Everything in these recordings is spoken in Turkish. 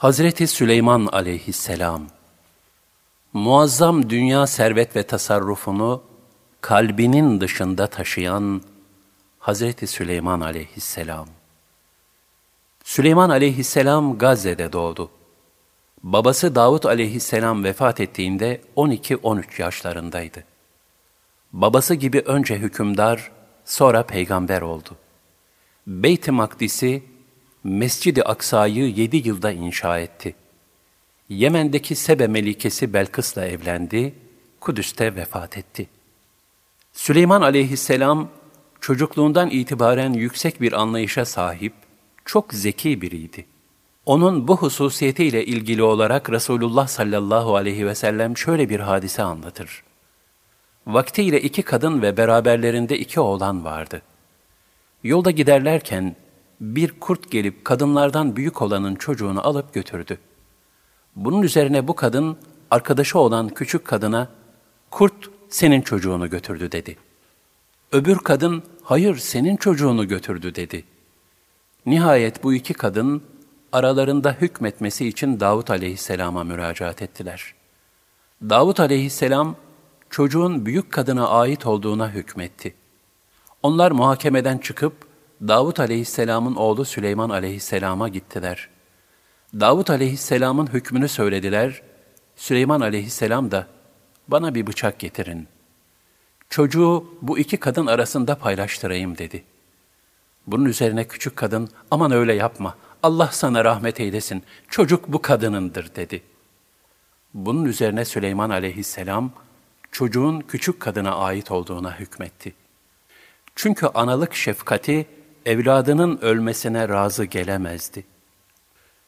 Hazreti Süleyman aleyhisselam, muazzam dünya servet ve tasarrufunu kalbinin dışında taşıyan Hazreti Süleyman aleyhisselam. Süleyman aleyhisselam Gazze'de doğdu. Babası Davut aleyhisselam vefat ettiğinde 12-13 yaşlarındaydı. Babası gibi önce hükümdar, sonra peygamber oldu. Beyt-i Makdis'i, Mescid-i Aksa'yı yedi yılda inşa etti. Yemen'deki Sebe Melikesi Belkıs'la evlendi, Kudüs'te vefat etti. Süleyman aleyhisselam, çocukluğundan itibaren yüksek bir anlayışa sahip, çok zeki biriydi. Onun bu hususiyetiyle ilgili olarak Resulullah sallallahu aleyhi ve sellem şöyle bir hadise anlatır. Vaktiyle iki kadın ve beraberlerinde iki oğlan vardı. Yolda giderlerken bir kurt gelip kadınlardan büyük olanın çocuğunu alıp götürdü. Bunun üzerine bu kadın arkadaşı olan küçük kadına kurt senin çocuğunu götürdü dedi. Öbür kadın hayır senin çocuğunu götürdü dedi. Nihayet bu iki kadın aralarında hükmetmesi için Davut aleyhisselama müracaat ettiler. Davut aleyhisselam çocuğun büyük kadına ait olduğuna hükmetti. Onlar muhakemeden çıkıp Davut aleyhisselamın oğlu Süleyman aleyhisselama gittiler. Davut aleyhisselamın hükmünü söylediler. Süleyman aleyhisselam da bana bir bıçak getirin. Çocuğu bu iki kadın arasında paylaştırayım dedi. Bunun üzerine küçük kadın aman öyle yapma Allah sana rahmet eylesin çocuk bu kadınındır dedi. Bunun üzerine Süleyman aleyhisselam çocuğun küçük kadına ait olduğuna hükmetti. Çünkü analık şefkati evladının ölmesine razı gelemezdi.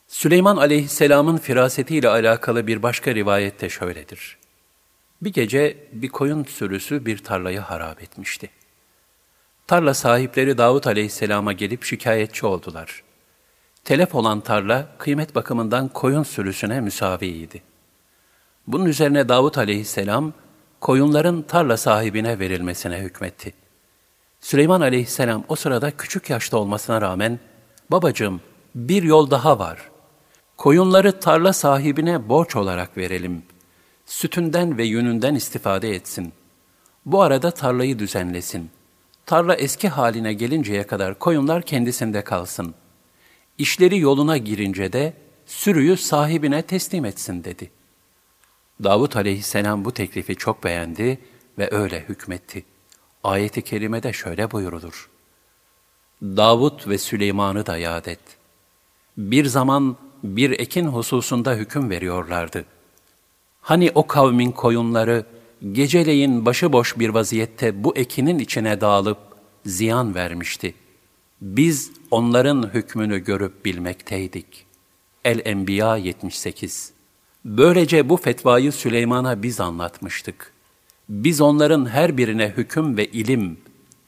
Süleyman aleyhisselamın firasetiyle alakalı bir başka rivayette şöyledir. Bir gece bir koyun sürüsü bir tarlayı harap etmişti. Tarla sahipleri Davut aleyhisselama gelip şikayetçi oldular. Telef olan tarla kıymet bakımından koyun sürüsüne müsaviydi. Bunun üzerine Davut aleyhisselam koyunların tarla sahibine verilmesine hükmetti. Süleyman aleyhisselam o sırada küçük yaşta olmasına rağmen, babacığım bir yol daha var. Koyunları tarla sahibine borç olarak verelim. Sütünden ve yününden istifade etsin. Bu arada tarlayı düzenlesin. Tarla eski haline gelinceye kadar koyunlar kendisinde kalsın. İşleri yoluna girince de sürüyü sahibine teslim etsin dedi. Davut aleyhisselam bu teklifi çok beğendi ve öyle hükmetti. Ayeti kerimede şöyle buyurulur. Davut ve Süleyman'ı da yad et. Bir zaman bir ekin hususunda hüküm veriyorlardı. Hani o kavmin koyunları geceleyin başıboş bir vaziyette bu ekinin içine dağılıp ziyan vermişti. Biz onların hükmünü görüp bilmekteydik. El-Enbiya 78 Böylece bu fetvayı Süleyman'a biz anlatmıştık. Biz onların her birine hüküm ve ilim,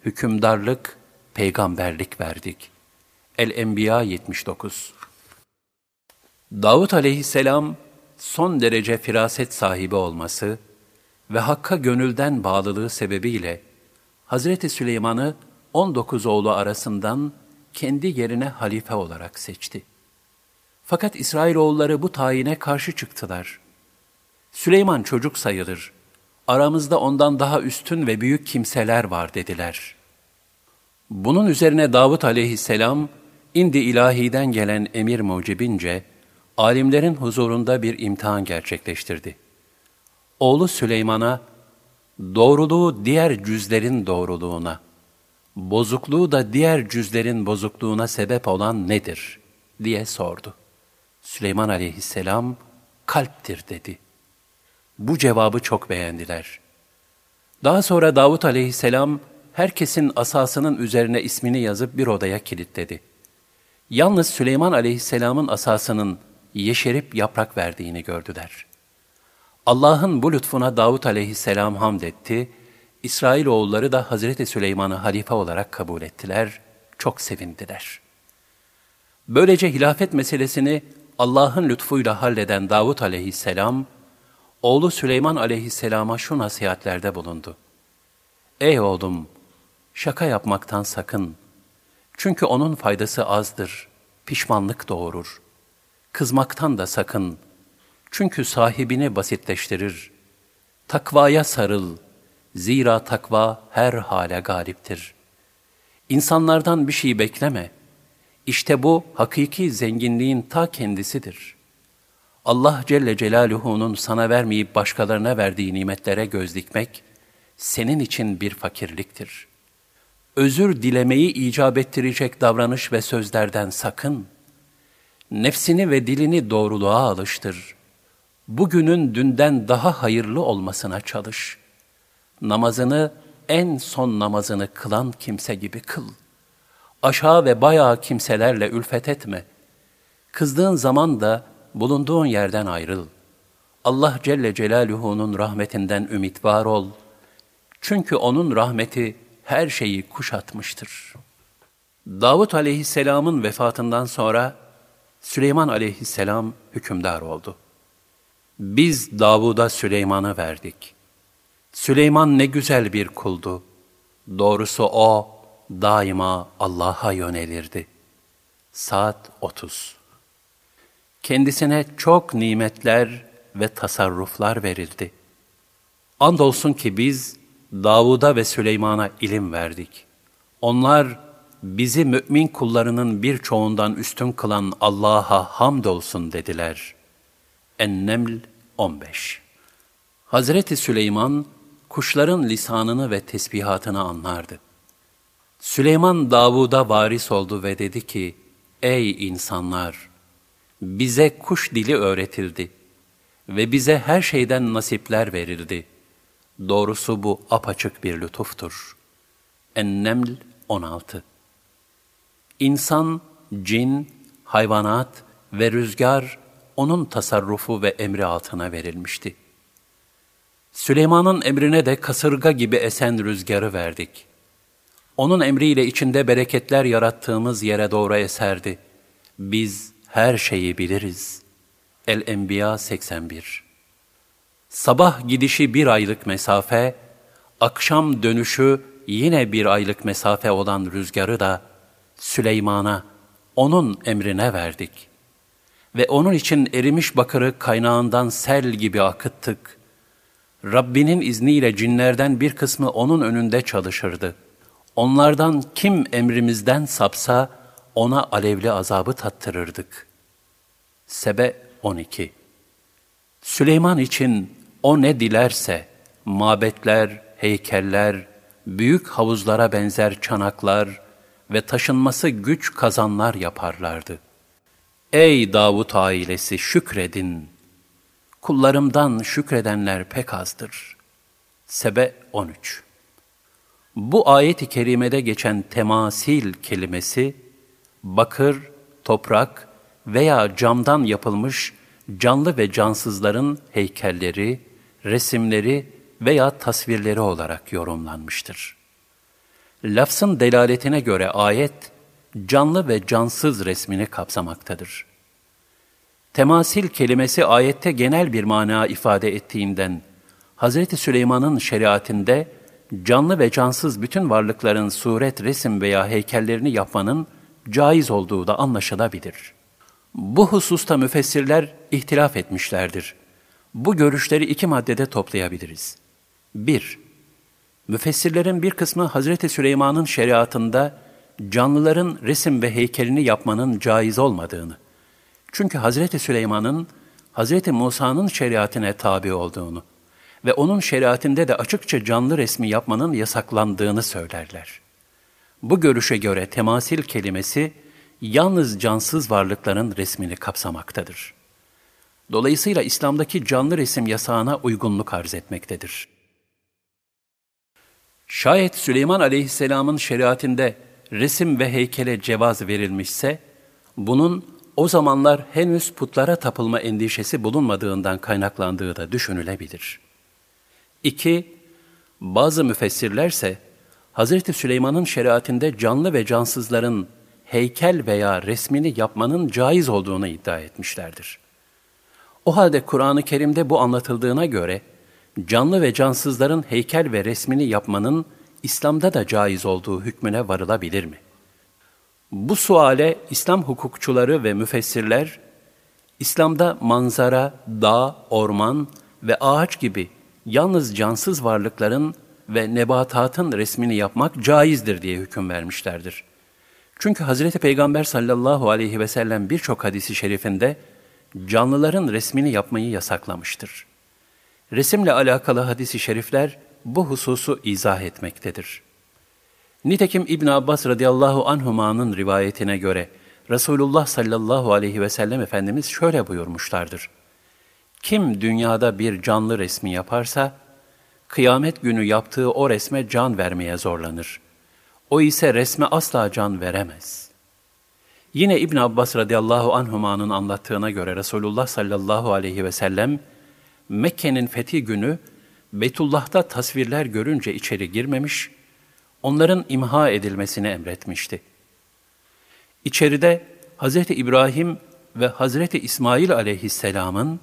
hükümdarlık, peygamberlik verdik. El-Enbiya 79 Davut aleyhisselam son derece firaset sahibi olması ve Hakk'a gönülden bağlılığı sebebiyle Hazreti Süleyman'ı 19 oğlu arasından kendi yerine halife olarak seçti. Fakat İsrailoğulları bu tayine karşı çıktılar. Süleyman çocuk sayılır, aramızda ondan daha üstün ve büyük kimseler var dediler. Bunun üzerine Davut aleyhisselam, indi ilahiden gelen emir mucibince, alimlerin huzurunda bir imtihan gerçekleştirdi. Oğlu Süleyman'a, doğruluğu diğer cüzlerin doğruluğuna, bozukluğu da diğer cüzlerin bozukluğuna sebep olan nedir? diye sordu. Süleyman aleyhisselam, kalptir dedi. Bu cevabı çok beğendiler. Daha sonra Davut aleyhisselam, herkesin asasının üzerine ismini yazıp bir odaya kilitledi. Yalnız Süleyman aleyhisselamın asasının yeşerip yaprak verdiğini gördüler. Allah'ın bu lütfuna Davut aleyhisselam hamd etti, İsrailoğulları da Hazreti Süleyman'ı halife olarak kabul ettiler, çok sevindiler. Böylece hilafet meselesini Allah'ın lütfuyla halleden Davut aleyhisselam, oğlu Süleyman aleyhisselama şu nasihatlerde bulundu. Ey oğlum, şaka yapmaktan sakın. Çünkü onun faydası azdır, pişmanlık doğurur. Kızmaktan da sakın. Çünkü sahibini basitleştirir. Takvaya sarıl. Zira takva her hale galiptir. İnsanlardan bir şey bekleme. İşte bu hakiki zenginliğin ta kendisidir. Allah Celle Celaluhu'nun sana vermeyip başkalarına verdiği nimetlere göz dikmek, senin için bir fakirliktir. Özür dilemeyi icap ettirecek davranış ve sözlerden sakın. Nefsini ve dilini doğruluğa alıştır. Bugünün dünden daha hayırlı olmasına çalış. Namazını en son namazını kılan kimse gibi kıl. Aşağı ve bayağı kimselerle ülfet etme. Kızdığın zaman da bulunduğun yerden ayrıl. Allah Celle Celaluhu'nun rahmetinden ümit var ol. Çünkü O'nun rahmeti her şeyi kuşatmıştır. Davut aleyhisselamın vefatından sonra Süleyman aleyhisselam hükümdar oldu. Biz Davud'a Süleyman'ı verdik. Süleyman ne güzel bir kuldu. Doğrusu o daima Allah'a yönelirdi. Saat 30 Kendisine çok nimetler ve tasarruflar verildi. Andolsun ki biz Davud'a ve Süleyman'a ilim verdik. Onlar bizi mümin kullarının birçoğundan üstün kılan Allah'a hamdolsun dediler. Enneml 15 Hazreti Süleyman kuşların lisanını ve tesbihatını anlardı. Süleyman Davud'a varis oldu ve dedi ki, Ey insanlar! Bize kuş dili öğretildi ve bize her şeyden nasipler verildi. Doğrusu bu apaçık bir lütuftur. Enneml 16 İnsan, cin, hayvanat ve rüzgar onun tasarrufu ve emri altına verilmişti. Süleyman'ın emrine de kasırga gibi esen rüzgarı verdik. Onun emriyle içinde bereketler yarattığımız yere doğru eserdi. Biz her şeyi biliriz. El-Enbiya 81 Sabah gidişi bir aylık mesafe, akşam dönüşü yine bir aylık mesafe olan rüzgarı da Süleyman'a, onun emrine verdik. Ve onun için erimiş bakırı kaynağından sel gibi akıttık. Rabbinin izniyle cinlerden bir kısmı onun önünde çalışırdı. Onlardan kim emrimizden sapsa, ona alevli azabı tattırırdık. Sebe 12 Süleyman için o ne dilerse, mabetler, heykeller, büyük havuzlara benzer çanaklar ve taşınması güç kazanlar yaparlardı. Ey Davut ailesi şükredin! Kullarımdan şükredenler pek azdır. Sebe 13 Bu ayet-i kerimede geçen temasil kelimesi, bakır, toprak veya camdan yapılmış canlı ve cansızların heykelleri, resimleri veya tasvirleri olarak yorumlanmıştır. Lafzın delaletine göre ayet, canlı ve cansız resmini kapsamaktadır. Temasil kelimesi ayette genel bir mana ifade ettiğinden, Hz. Süleyman'ın şeriatinde canlı ve cansız bütün varlıkların suret, resim veya heykellerini yapmanın caiz olduğu da anlaşılabilir. Bu hususta müfessirler ihtilaf etmişlerdir. Bu görüşleri iki maddede toplayabiliriz. 1. Müfessirlerin bir kısmı Hazreti Süleyman'ın şeriatında canlıların resim ve heykelini yapmanın caiz olmadığını, çünkü Hazreti Süleyman'ın Hazreti Musa'nın şeriatine tabi olduğunu ve onun şeriatinde de açıkça canlı resmi yapmanın yasaklandığını söylerler. Bu görüşe göre temasil kelimesi yalnız cansız varlıkların resmini kapsamaktadır. Dolayısıyla İslam'daki canlı resim yasağına uygunluk arz etmektedir. Şayet Süleyman aleyhisselamın şeriatinde resim ve heykele cevaz verilmişse, bunun o zamanlar henüz putlara tapılma endişesi bulunmadığından kaynaklandığı da düşünülebilir. 2. Bazı müfessirlerse, Hz. Süleyman'ın şeriatinde canlı ve cansızların heykel veya resmini yapmanın caiz olduğunu iddia etmişlerdir. O halde Kur'an-ı Kerim'de bu anlatıldığına göre, canlı ve cansızların heykel ve resmini yapmanın İslam'da da caiz olduğu hükmüne varılabilir mi? Bu suale İslam hukukçuları ve müfessirler, İslam'da manzara, dağ, orman ve ağaç gibi yalnız cansız varlıkların ve nebatatın resmini yapmak caizdir diye hüküm vermişlerdir. Çünkü Hazreti Peygamber sallallahu aleyhi ve sellem birçok hadisi şerifinde canlıların resmini yapmayı yasaklamıştır. Resimle alakalı hadisi şerifler bu hususu izah etmektedir. Nitekim İbn Abbas radıyallahu anhuma'nın rivayetine göre Resulullah sallallahu aleyhi ve sellem Efendimiz şöyle buyurmuşlardır. Kim dünyada bir canlı resmi yaparsa, kıyamet günü yaptığı o resme can vermeye zorlanır. O ise resme asla can veremez. Yine İbn Abbas radıyallahu anhuma'nın anlattığına göre Resulullah sallallahu aleyhi ve sellem Mekke'nin fethi günü Beytullah'ta tasvirler görünce içeri girmemiş, onların imha edilmesini emretmişti. İçeride Hz. İbrahim ve Hz. İsmail aleyhisselamın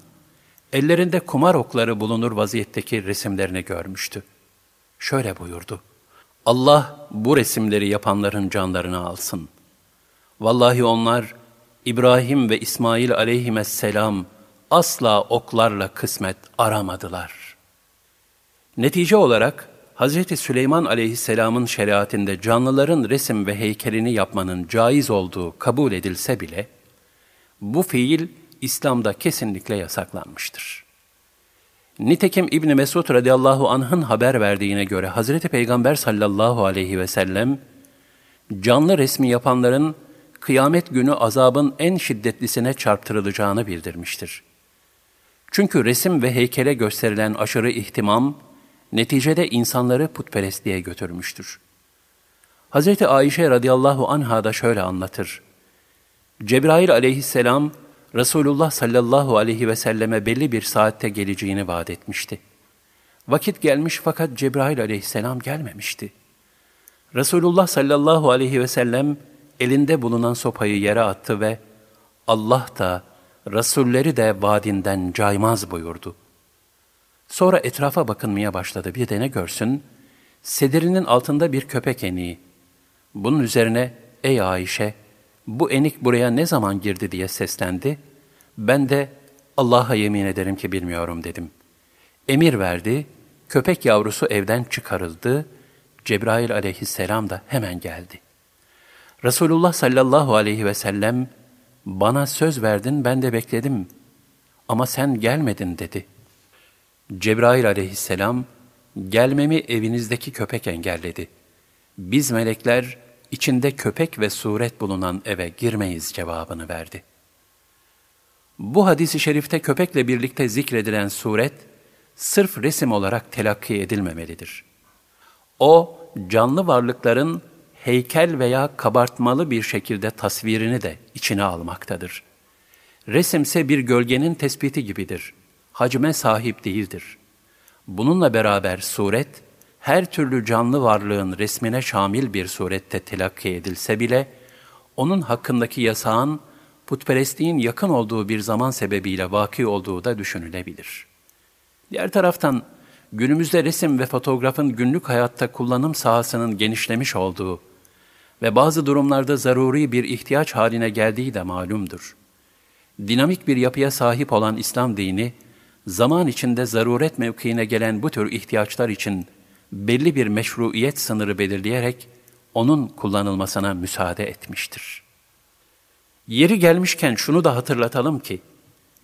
ellerinde kumar okları bulunur vaziyetteki resimlerini görmüştü. Şöyle buyurdu. Allah bu resimleri yapanların canlarını alsın. Vallahi onlar İbrahim ve İsmail aleyhisselam asla oklarla kısmet aramadılar. Netice olarak Hz. Süleyman aleyhisselamın şeriatinde canlıların resim ve heykelini yapmanın caiz olduğu kabul edilse bile, bu fiil İslam'da kesinlikle yasaklanmıştır. Nitekim İbn Mesud radıyallahu anh'ın haber verdiğine göre Hazreti Peygamber sallallahu aleyhi ve sellem canlı resmi yapanların kıyamet günü azabın en şiddetlisine çarptırılacağını bildirmiştir. Çünkü resim ve heykele gösterilen aşırı ihtimam neticede insanları putperestliğe götürmüştür. Hz. Ayşe radıyallahu anha da şöyle anlatır. Cebrail aleyhisselam Resulullah sallallahu aleyhi ve selleme belli bir saatte geleceğini vaat etmişti. Vakit gelmiş fakat Cebrail aleyhisselam gelmemişti. Resulullah sallallahu aleyhi ve sellem elinde bulunan sopayı yere attı ve Allah da Resulleri de vadinden caymaz buyurdu. Sonra etrafa bakınmaya başladı. Bir de ne görsün? Sedirinin altında bir köpek eniği. Bunun üzerine, ey Ayşe, bu enik buraya ne zaman girdi diye seslendi. Ben de Allah'a yemin ederim ki bilmiyorum dedim. Emir verdi, köpek yavrusu evden çıkarıldı, Cebrail aleyhisselam da hemen geldi. Resulullah sallallahu aleyhi ve sellem, bana söz verdin ben de bekledim ama sen gelmedin dedi. Cebrail aleyhisselam, gelmemi evinizdeki köpek engelledi. Biz melekler, içinde köpek ve suret bulunan eve girmeyiz cevabını verdi. Bu hadisi şerifte köpekle birlikte zikredilen suret, sırf resim olarak telakki edilmemelidir. O, canlı varlıkların heykel veya kabartmalı bir şekilde tasvirini de içine almaktadır. Resimse bir gölgenin tespiti gibidir. Hacme sahip değildir. Bununla beraber suret, her türlü canlı varlığın resmine şamil bir surette telakki edilse bile, onun hakkındaki yasağın putperestliğin yakın olduğu bir zaman sebebiyle vaki olduğu da düşünülebilir. Diğer taraftan, günümüzde resim ve fotoğrafın günlük hayatta kullanım sahasının genişlemiş olduğu ve bazı durumlarda zaruri bir ihtiyaç haline geldiği de malumdur. Dinamik bir yapıya sahip olan İslam dini, zaman içinde zaruret mevkiine gelen bu tür ihtiyaçlar için belli bir meşruiyet sınırı belirleyerek onun kullanılmasına müsaade etmiştir. Yeri gelmişken şunu da hatırlatalım ki,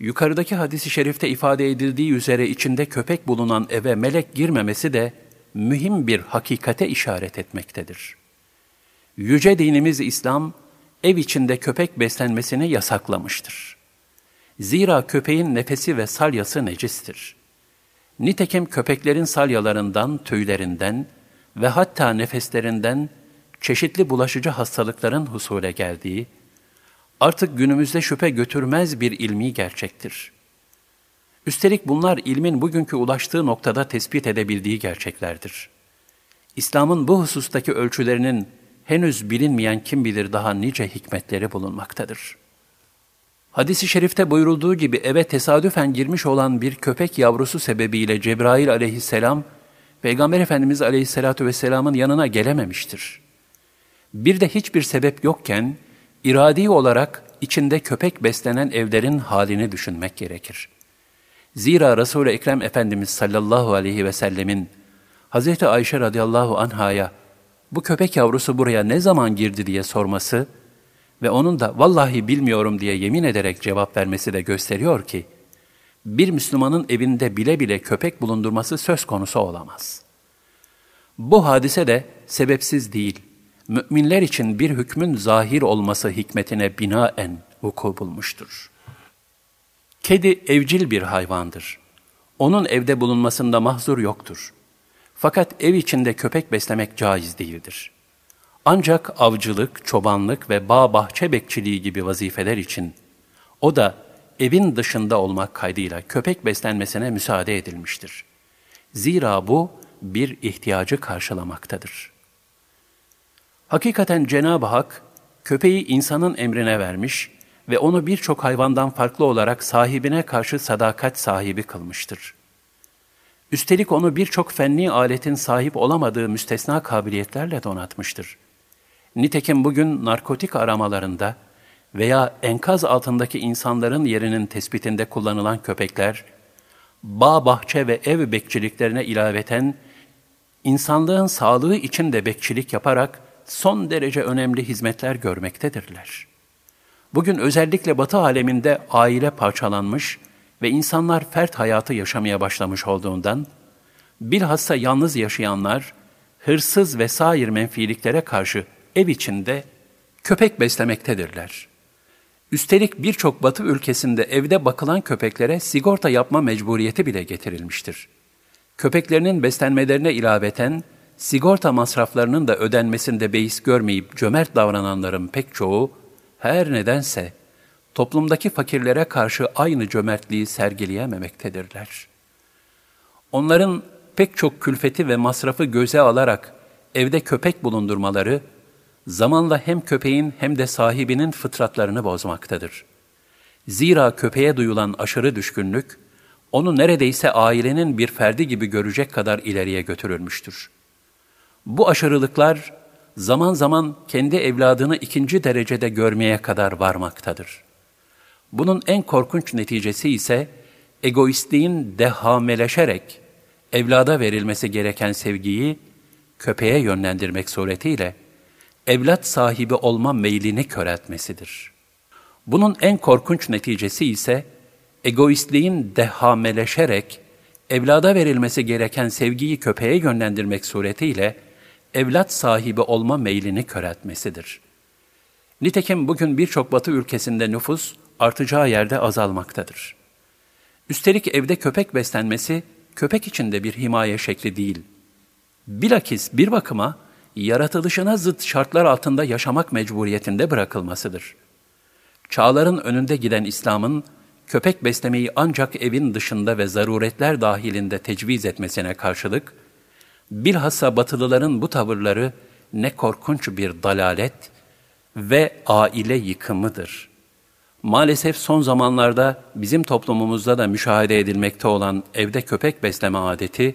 yukarıdaki hadisi şerifte ifade edildiği üzere içinde köpek bulunan eve melek girmemesi de mühim bir hakikate işaret etmektedir. Yüce dinimiz İslam, ev içinde köpek beslenmesini yasaklamıştır. Zira köpeğin nefesi ve salyası necistir. Nitekim köpeklerin salyalarından, tüylerinden ve hatta nefeslerinden çeşitli bulaşıcı hastalıkların husule geldiği, artık günümüzde şüphe götürmez bir ilmi gerçektir. Üstelik bunlar ilmin bugünkü ulaştığı noktada tespit edebildiği gerçeklerdir. İslam'ın bu husustaki ölçülerinin henüz bilinmeyen kim bilir daha nice hikmetleri bulunmaktadır. Hadis-i şerifte buyurulduğu gibi eve tesadüfen girmiş olan bir köpek yavrusu sebebiyle Cebrail aleyhisselam, Peygamber Efendimiz aleyhissalatu vesselamın yanına gelememiştir. Bir de hiçbir sebep yokken, iradi olarak içinde köpek beslenen evlerin halini düşünmek gerekir. Zira Resul-i Ekrem Efendimiz sallallahu aleyhi ve sellemin Hz. Ayşe radıyallahu anhaya bu köpek yavrusu buraya ne zaman girdi diye sorması ve onun da vallahi bilmiyorum diye yemin ederek cevap vermesi de gösteriyor ki, bir Müslümanın evinde bile bile köpek bulundurması söz konusu olamaz. Bu hadise de sebepsiz değil, müminler için bir hükmün zahir olması hikmetine binaen vuku bulmuştur. Kedi evcil bir hayvandır. Onun evde bulunmasında mahzur yoktur. Fakat ev içinde köpek beslemek caiz değildir. Ancak avcılık, çobanlık ve bağ bahçe bekçiliği gibi vazifeler için o da evin dışında olmak kaydıyla köpek beslenmesine müsaade edilmiştir. Zira bu bir ihtiyacı karşılamaktadır. Hakikaten Cenab-ı Hak köpeği insanın emrine vermiş ve onu birçok hayvandan farklı olarak sahibine karşı sadakat sahibi kılmıştır. Üstelik onu birçok fenni aletin sahip olamadığı müstesna kabiliyetlerle donatmıştır. Nitekim bugün narkotik aramalarında veya enkaz altındaki insanların yerinin tespitinde kullanılan köpekler, bağ, bahçe ve ev bekçiliklerine ilaveten, insanlığın sağlığı için de bekçilik yaparak son derece önemli hizmetler görmektedirler. Bugün özellikle Batı aleminde aile parçalanmış ve insanlar fert hayatı yaşamaya başlamış olduğundan, bilhassa yalnız yaşayanlar, hırsız ve sair menfiliklere karşı ev içinde köpek beslemektedirler. Üstelik birçok batı ülkesinde evde bakılan köpeklere sigorta yapma mecburiyeti bile getirilmiştir. Köpeklerinin beslenmelerine ilaveten, sigorta masraflarının da ödenmesinde beis görmeyip cömert davrananların pek çoğu, her nedense toplumdaki fakirlere karşı aynı cömertliği sergileyememektedirler. Onların pek çok külfeti ve masrafı göze alarak evde köpek bulundurmaları, zamanla hem köpeğin hem de sahibinin fıtratlarını bozmaktadır. Zira köpeğe duyulan aşırı düşkünlük, onu neredeyse ailenin bir ferdi gibi görecek kadar ileriye götürülmüştür. Bu aşırılıklar, zaman zaman kendi evladını ikinci derecede görmeye kadar varmaktadır. Bunun en korkunç neticesi ise, egoistliğin dehameleşerek, evlada verilmesi gereken sevgiyi, köpeğe yönlendirmek suretiyle, evlat sahibi olma meylini köreltmesidir. Bunun en korkunç neticesi ise egoistliğin dehameleşerek evlada verilmesi gereken sevgiyi köpeğe yönlendirmek suretiyle evlat sahibi olma meylini köreltmesidir. Nitekim bugün birçok batı ülkesinde nüfus artacağı yerde azalmaktadır. Üstelik evde köpek beslenmesi köpek için de bir himaye şekli değil. Bilakis bir bakıma yaratılışına zıt şartlar altında yaşamak mecburiyetinde bırakılmasıdır. Çağların önünde giden İslam'ın köpek beslemeyi ancak evin dışında ve zaruretler dahilinde tecviz etmesine karşılık, bilhassa batılıların bu tavırları ne korkunç bir dalalet ve aile yıkımıdır. Maalesef son zamanlarda bizim toplumumuzda da müşahede edilmekte olan evde köpek besleme adeti,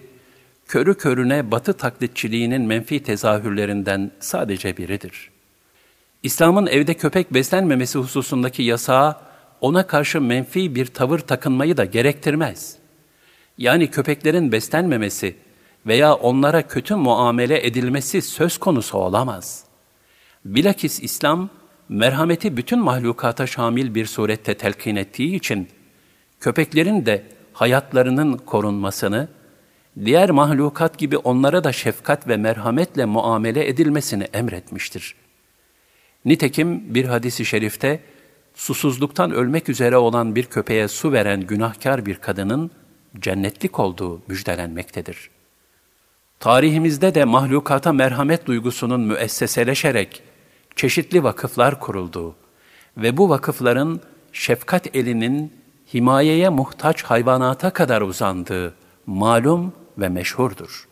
körü körüne batı taklitçiliğinin menfi tezahürlerinden sadece biridir. İslam'ın evde köpek beslenmemesi hususundaki yasağı ona karşı menfi bir tavır takınmayı da gerektirmez. Yani köpeklerin beslenmemesi veya onlara kötü muamele edilmesi söz konusu olamaz. Bilakis İslam, merhameti bütün mahlukata şamil bir surette telkin ettiği için, köpeklerin de hayatlarının korunmasını, diğer mahlukat gibi onlara da şefkat ve merhametle muamele edilmesini emretmiştir. Nitekim bir hadisi şerifte, susuzluktan ölmek üzere olan bir köpeğe su veren günahkar bir kadının cennetlik olduğu müjdelenmektedir. Tarihimizde de mahlukata merhamet duygusunun müesseseleşerek çeşitli vakıflar kurulduğu ve bu vakıfların şefkat elinin himayeye muhtaç hayvanata kadar uzandığı malum ve meşhurdur.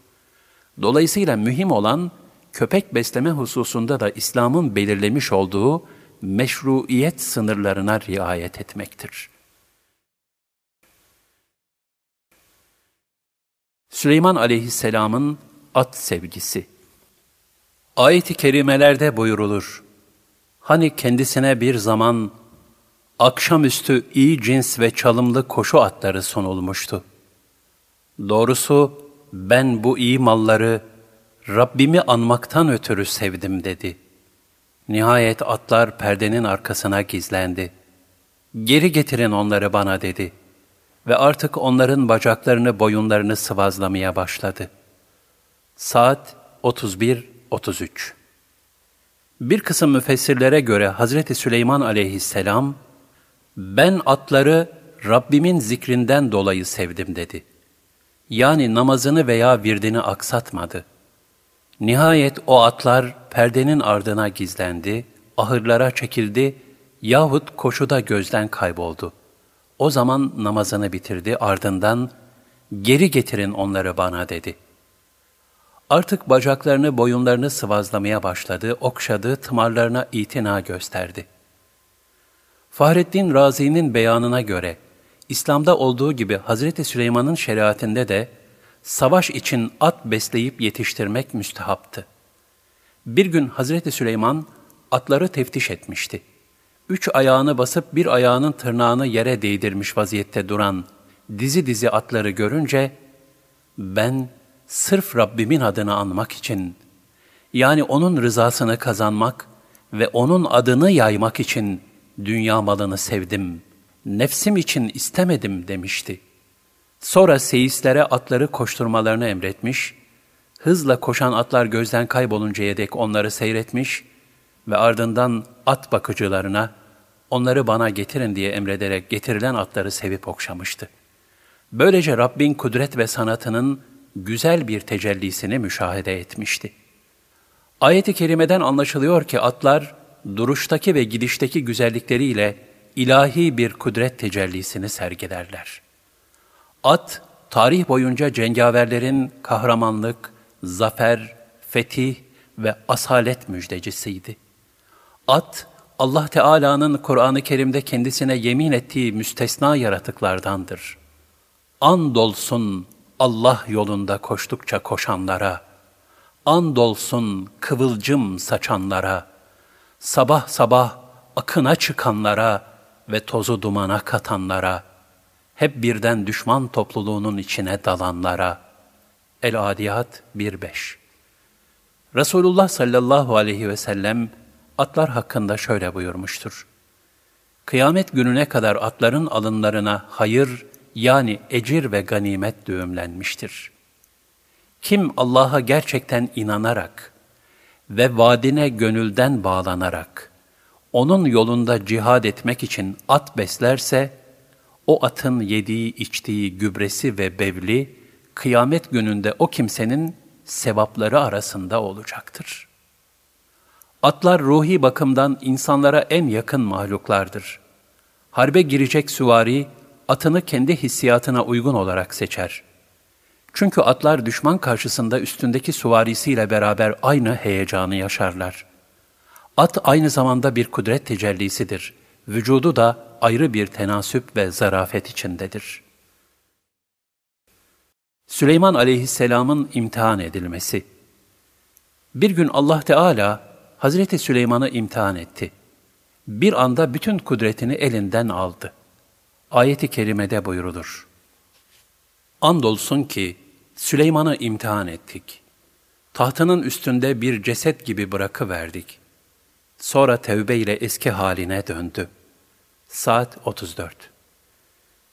Dolayısıyla mühim olan köpek besleme hususunda da İslam'ın belirlemiş olduğu meşruiyet sınırlarına riayet etmektir. Süleyman aleyhisselamın at sevgisi Ayet-i kerimelerde buyurulur. Hani kendisine bir zaman akşamüstü iyi cins ve çalımlı koşu atları sunulmuştu. Doğrusu ben bu iyi malları Rabbimi anmaktan ötürü sevdim dedi. Nihayet atlar perdenin arkasına gizlendi. Geri getirin onları bana dedi. Ve artık onların bacaklarını boyunlarını sıvazlamaya başladı. Saat 31-33 Bir kısım müfessirlere göre Hazreti Süleyman aleyhisselam, ben atları Rabbimin zikrinden dolayı sevdim dedi. Yani namazını veya virdini aksatmadı. Nihayet o atlar perdenin ardına gizlendi, ahırlara çekildi yahut koşuda gözden kayboldu. O zaman namazını bitirdi ardından geri getirin onları bana dedi. Artık bacaklarını boyunlarını sıvazlamaya başladı, okşadı, tımarlarına itina gösterdi. Fahrettin Razi'nin beyanına göre, İslam'da olduğu gibi Hazreti Süleyman'ın şeriatinde de savaş için at besleyip yetiştirmek müstehaptı. Bir gün Hazreti Süleyman atları teftiş etmişti. Üç ayağını basıp bir ayağının tırnağını yere değdirmiş vaziyette duran dizi dizi atları görünce, ben sırf Rabbimin adını anmak için, yani O'nun rızasını kazanmak ve O'nun adını yaymak için dünya malını sevdim, nefsim için istemedim demişti. Sonra seyislere atları koşturmalarını emretmiş, hızla koşan atlar gözden kayboluncaya dek onları seyretmiş ve ardından at bakıcılarına, onları bana getirin diye emrederek getirilen atları sevip okşamıştı. Böylece Rabbin kudret ve sanatının güzel bir tecellisini müşahede etmişti. Ayet-i kerimeden anlaşılıyor ki atlar, duruştaki ve gidişteki güzellikleriyle ilahi bir kudret tecellisini sergilerler. At, tarih boyunca cengaverlerin kahramanlık, zafer, fetih ve asalet müjdecisiydi. At, Allah Teala'nın Kur'an-ı Kerim'de kendisine yemin ettiği müstesna yaratıklardandır. Andolsun Allah yolunda koştukça koşanlara, andolsun kıvılcım saçanlara, sabah sabah akına çıkanlara ve tozu dumana katanlara, hep birden düşman topluluğunun içine dalanlara. El-Adiyat 1-5 Resulullah sallallahu aleyhi ve sellem atlar hakkında şöyle buyurmuştur. Kıyamet gününe kadar atların alınlarına hayır yani ecir ve ganimet düğümlenmiştir. Kim Allah'a gerçekten inanarak ve vaadine gönülden bağlanarak onun yolunda cihad etmek için at beslerse, o atın yediği, içtiği gübresi ve bevli, kıyamet gününde o kimsenin sevapları arasında olacaktır. Atlar ruhi bakımdan insanlara en yakın mahluklardır. Harbe girecek süvari, atını kendi hissiyatına uygun olarak seçer. Çünkü atlar düşman karşısında üstündeki suvarisiyle beraber aynı heyecanı yaşarlar. At aynı zamanda bir kudret tecellisidir. Vücudu da ayrı bir tenasüp ve zarafet içindedir. Süleyman aleyhisselamın imtihan edilmesi Bir gün Allah Teala Hazreti Süleyman'ı imtihan etti. Bir anda bütün kudretini elinden aldı. Ayeti kerimede buyurulur. Andolsun ki Süleyman'ı imtihan ettik. Tahtının üstünde bir ceset gibi bırakıverdik. Sonra tevbe ile eski haline döndü. Saat 34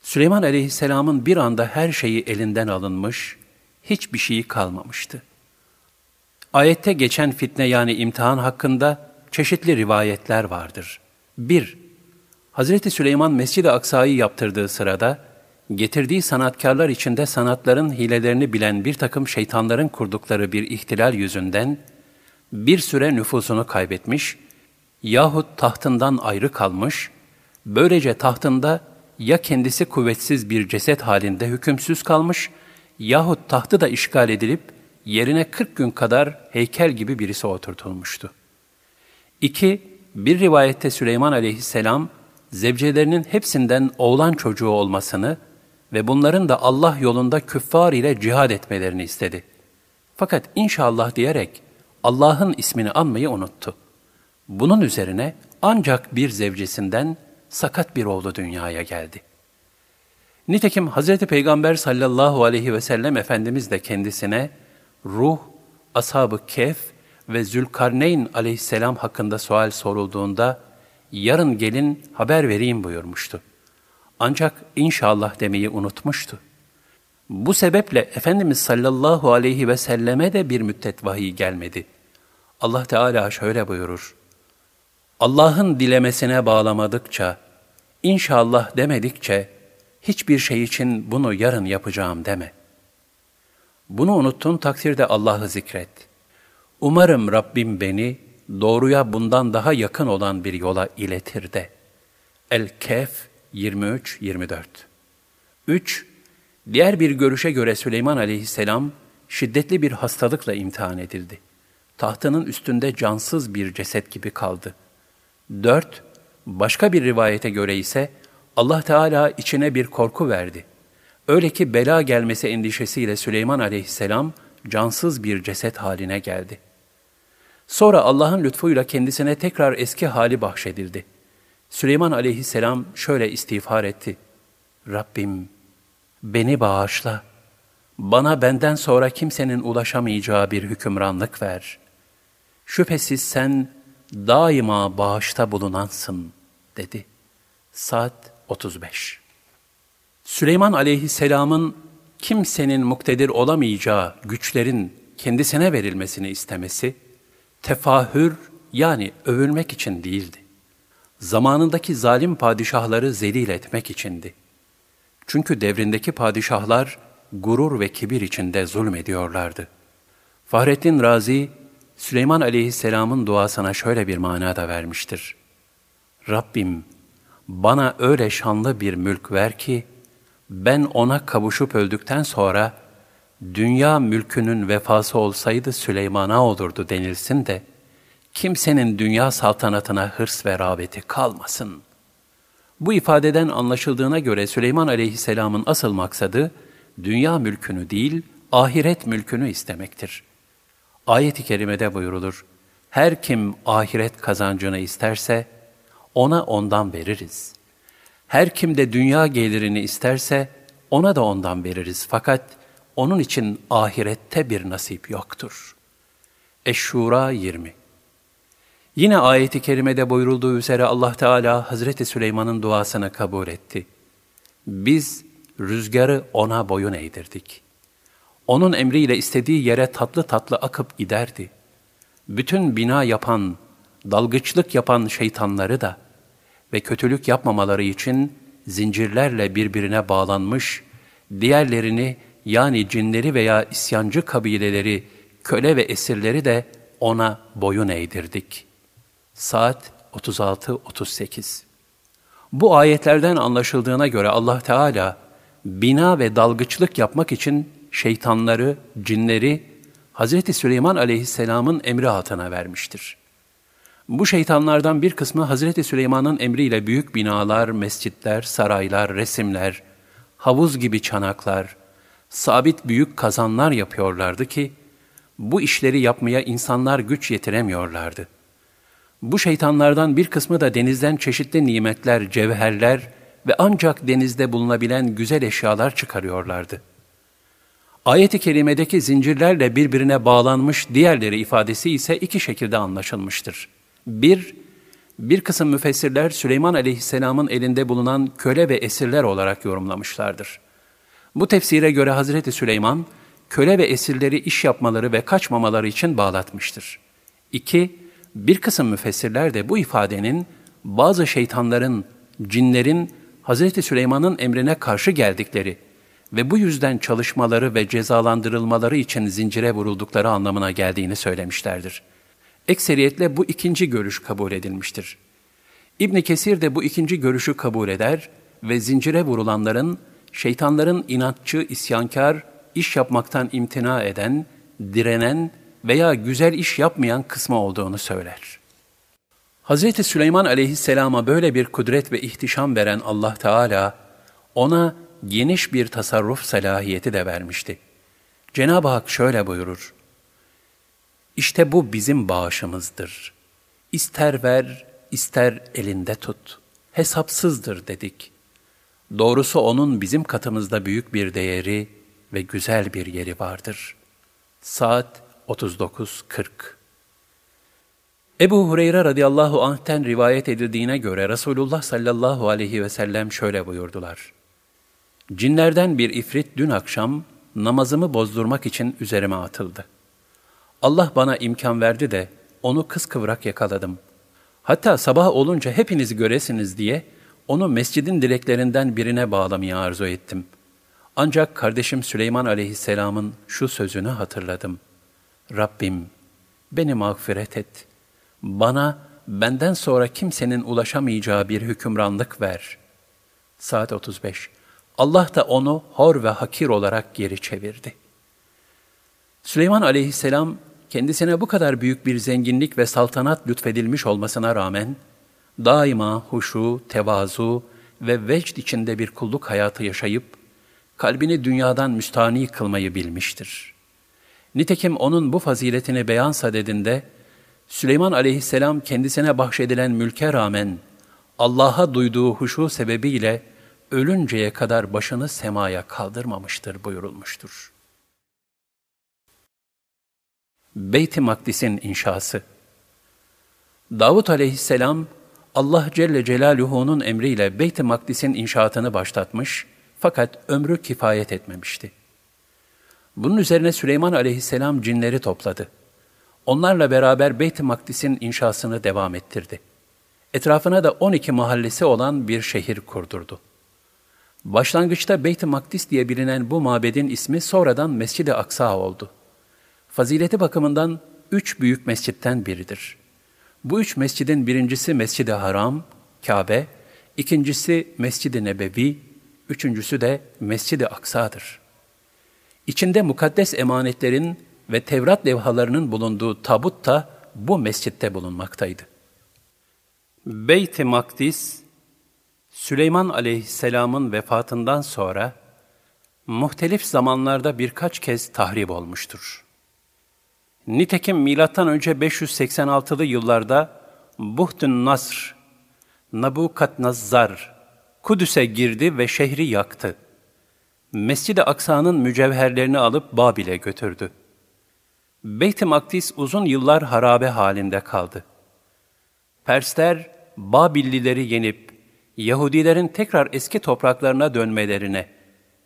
Süleyman aleyhisselamın bir anda her şeyi elinden alınmış, hiçbir şeyi kalmamıştı. Ayette geçen fitne yani imtihan hakkında çeşitli rivayetler vardır. 1. Hazreti Süleyman Mescid-i Aksa'yı yaptırdığı sırada, getirdiği sanatkarlar içinde sanatların hilelerini bilen bir takım şeytanların kurdukları bir ihtilal yüzünden, bir süre nüfusunu kaybetmiş yahut tahtından ayrı kalmış, böylece tahtında ya kendisi kuvvetsiz bir ceset halinde hükümsüz kalmış yahut tahtı da işgal edilip yerine 40 gün kadar heykel gibi birisi oturtulmuştu. 2. Bir rivayette Süleyman aleyhisselam, zevcelerinin hepsinden oğlan çocuğu olmasını ve bunların da Allah yolunda küffar ile cihad etmelerini istedi. Fakat inşallah diyerek Allah'ın ismini anmayı unuttu. Bunun üzerine ancak bir zevcesinden sakat bir oğlu dünyaya geldi. Nitekim Hz. Peygamber sallallahu aleyhi ve sellem Efendimiz de kendisine ruh, ashab-ı kef ve Zülkarneyn aleyhisselam hakkında sual sorulduğunda yarın gelin haber vereyim buyurmuştu. Ancak inşallah demeyi unutmuştu. Bu sebeple Efendimiz sallallahu aleyhi ve selleme de bir müddet vahiy gelmedi. Allah Teala şöyle buyurur. Allah'ın dilemesine bağlamadıkça, inşallah demedikçe, hiçbir şey için bunu yarın yapacağım deme. Bunu unuttuğun takdirde Allah'ı zikret. Umarım Rabbim beni doğruya bundan daha yakın olan bir yola iletir de. El-Kehf 23-24 3. Diğer bir görüşe göre Süleyman aleyhisselam şiddetli bir hastalıkla imtihan edildi. Tahtının üstünde cansız bir ceset gibi kaldı. 4. Başka bir rivayete göre ise Allah Teala içine bir korku verdi. Öyle ki bela gelmesi endişesiyle Süleyman aleyhisselam cansız bir ceset haline geldi. Sonra Allah'ın lütfuyla kendisine tekrar eski hali bahşedildi. Süleyman aleyhisselam şöyle istiğfar etti. Rabbim beni bağışla. Bana benden sonra kimsenin ulaşamayacağı bir hükümranlık ver. Şüphesiz sen daima bağışta bulunansın dedi. Saat 35 Süleyman aleyhisselamın kimsenin muktedir olamayacağı güçlerin kendisine verilmesini istemesi, tefahür yani övülmek için değildi. Zamanındaki zalim padişahları zelil etmek içindi. Çünkü devrindeki padişahlar gurur ve kibir içinde zulmediyorlardı. Fahrettin Razi, Süleyman aleyhisselamın duasına şöyle bir manada vermiştir. Rabbim, bana öyle şanlı bir mülk ver ki, ben ona kavuşup öldükten sonra, dünya mülkünün vefası olsaydı Süleyman'a olurdu denilsin de, kimsenin dünya saltanatına hırs ve rağbeti kalmasın. Bu ifadeden anlaşıldığına göre Süleyman aleyhisselamın asıl maksadı, dünya mülkünü değil, ahiret mülkünü istemektir. Ayet-i kerimede buyurulur, her kim ahiret kazancını isterse, ona ondan veririz. Her kim de dünya gelirini isterse, ona da ondan veririz. Fakat onun için ahirette bir nasip yoktur. Eşşura 20 Yine ayeti kerimede buyurulduğu üzere Allah Teala Hazreti Süleyman'ın duasını kabul etti. Biz rüzgarı ona boyun eğdirdik. Onun emriyle istediği yere tatlı tatlı akıp giderdi. Bütün bina yapan, dalgıçlık yapan şeytanları da ve kötülük yapmamaları için zincirlerle birbirine bağlanmış, diğerlerini yani cinleri veya isyancı kabileleri, köle ve esirleri de ona boyun eğdirdik.'' Saat 36-38 Bu ayetlerden anlaşıldığına göre Allah Teala bina ve dalgıçlık yapmak için şeytanları, cinleri Hz. Süleyman aleyhisselamın emri altına vermiştir. Bu şeytanlardan bir kısmı Hz. Süleyman'ın emriyle büyük binalar, mescitler, saraylar, resimler, havuz gibi çanaklar, sabit büyük kazanlar yapıyorlardı ki, bu işleri yapmaya insanlar güç yetiremiyorlardı.'' Bu şeytanlardan bir kısmı da denizden çeşitli nimetler, cevherler ve ancak denizde bulunabilen güzel eşyalar çıkarıyorlardı. Ayet-i kerimedeki zincirlerle birbirine bağlanmış diğerleri ifadesi ise iki şekilde anlaşılmıştır. Bir, bir kısım müfessirler Süleyman aleyhisselamın elinde bulunan köle ve esirler olarak yorumlamışlardır. Bu tefsire göre Hazreti Süleyman, köle ve esirleri iş yapmaları ve kaçmamaları için bağlatmıştır. İki, bir kısım müfessirler de bu ifadenin bazı şeytanların, cinlerin Hz. Süleyman'ın emrine karşı geldikleri ve bu yüzden çalışmaları ve cezalandırılmaları için zincire vuruldukları anlamına geldiğini söylemişlerdir. Ekseriyetle bu ikinci görüş kabul edilmiştir. İbn Kesir de bu ikinci görüşü kabul eder ve zincire vurulanların şeytanların inatçı, isyankar, iş yapmaktan imtina eden, direnen veya güzel iş yapmayan kısmı olduğunu söyler. Hz. Süleyman aleyhisselama böyle bir kudret ve ihtişam veren Allah Teala, ona geniş bir tasarruf salahiyeti de vermişti. Cenab-ı Hak şöyle buyurur, İşte bu bizim bağışımızdır. İster ver, ister elinde tut. hesapsızdır dedik. Doğrusu onun bizim katımızda büyük bir değeri ve güzel bir yeri vardır. Saat 39.40 Ebu Hureyre radıyallahu anh'ten rivayet edildiğine göre Resulullah sallallahu aleyhi ve sellem şöyle buyurdular. Cinlerden bir ifrit dün akşam namazımı bozdurmak için üzerime atıldı. Allah bana imkan verdi de onu kıskıvrak yakaladım. Hatta sabah olunca hepiniz göresiniz diye onu mescidin direklerinden birine bağlamayı arzu ettim. Ancak kardeşim Süleyman aleyhisselamın şu sözünü hatırladım. Rabbim beni mağfiret et. Bana benden sonra kimsenin ulaşamayacağı bir hükümranlık ver. Saat 35. Allah da onu hor ve hakir olarak geri çevirdi. Süleyman aleyhisselam kendisine bu kadar büyük bir zenginlik ve saltanat lütfedilmiş olmasına rağmen, daima huşu, tevazu ve vecd içinde bir kulluk hayatı yaşayıp, kalbini dünyadan müstani kılmayı bilmiştir. Nitekim onun bu faziletini beyan sadedinde, Süleyman aleyhisselam kendisine bahşedilen mülke rağmen, Allah'a duyduğu huşu sebebiyle ölünceye kadar başını semaya kaldırmamıştır buyurulmuştur. Beyt-i Makdis'in inşası Davut aleyhisselam, Allah Celle Celaluhu'nun emriyle Beyt-i Makdis'in inşaatını başlatmış fakat ömrü kifayet etmemişti. Bunun üzerine Süleyman aleyhisselam cinleri topladı. Onlarla beraber Beyt-i Makdis'in inşasını devam ettirdi. Etrafına da 12 mahallesi olan bir şehir kurdurdu. Başlangıçta Beyt-i Makdis diye bilinen bu mabedin ismi sonradan Mescid-i Aksa oldu. Fazileti bakımından üç büyük mescitten biridir. Bu üç mescidin birincisi Mescid-i Haram, Kabe, ikincisi Mescid-i Nebevi, üçüncüsü de Mescid-i Aksa'dır. İçinde mukaddes emanetlerin ve Tevrat levhalarının bulunduğu tabut da bu mescitte bulunmaktaydı. Beyt-i Makdis, Süleyman aleyhisselamın vefatından sonra muhtelif zamanlarda birkaç kez tahrip olmuştur. Nitekim milattan önce 586'lı yıllarda Buhtun Nasr, Nabukadnazzar Kudüs'e girdi ve şehri yaktı. Mescid-i Aksa'nın mücevherlerini alıp Babil'e götürdü. Beyt-i Makdis uzun yıllar harabe halinde kaldı. Persler Babillileri yenip Yahudilerin tekrar eski topraklarına dönmelerine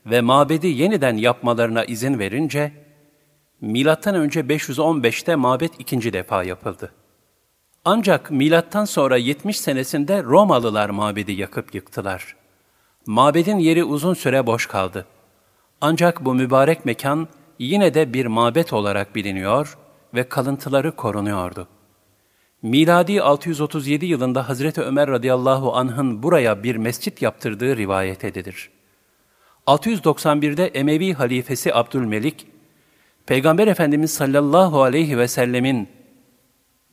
ve mabedi yeniden yapmalarına izin verince Milattan önce 515'te mabet ikinci defa yapıldı. Ancak milattan sonra 70 senesinde Romalılar mabedi yakıp yıktılar. Mabedin yeri uzun süre boş kaldı. Ancak bu mübarek mekan yine de bir mabet olarak biliniyor ve kalıntıları korunuyordu. Miladi 637 yılında Hazreti Ömer radıyallahu anh'ın buraya bir mescit yaptırdığı rivayet edilir. 691'de Emevi halifesi Abdülmelik, Peygamber Efendimiz sallallahu aleyhi ve sellemin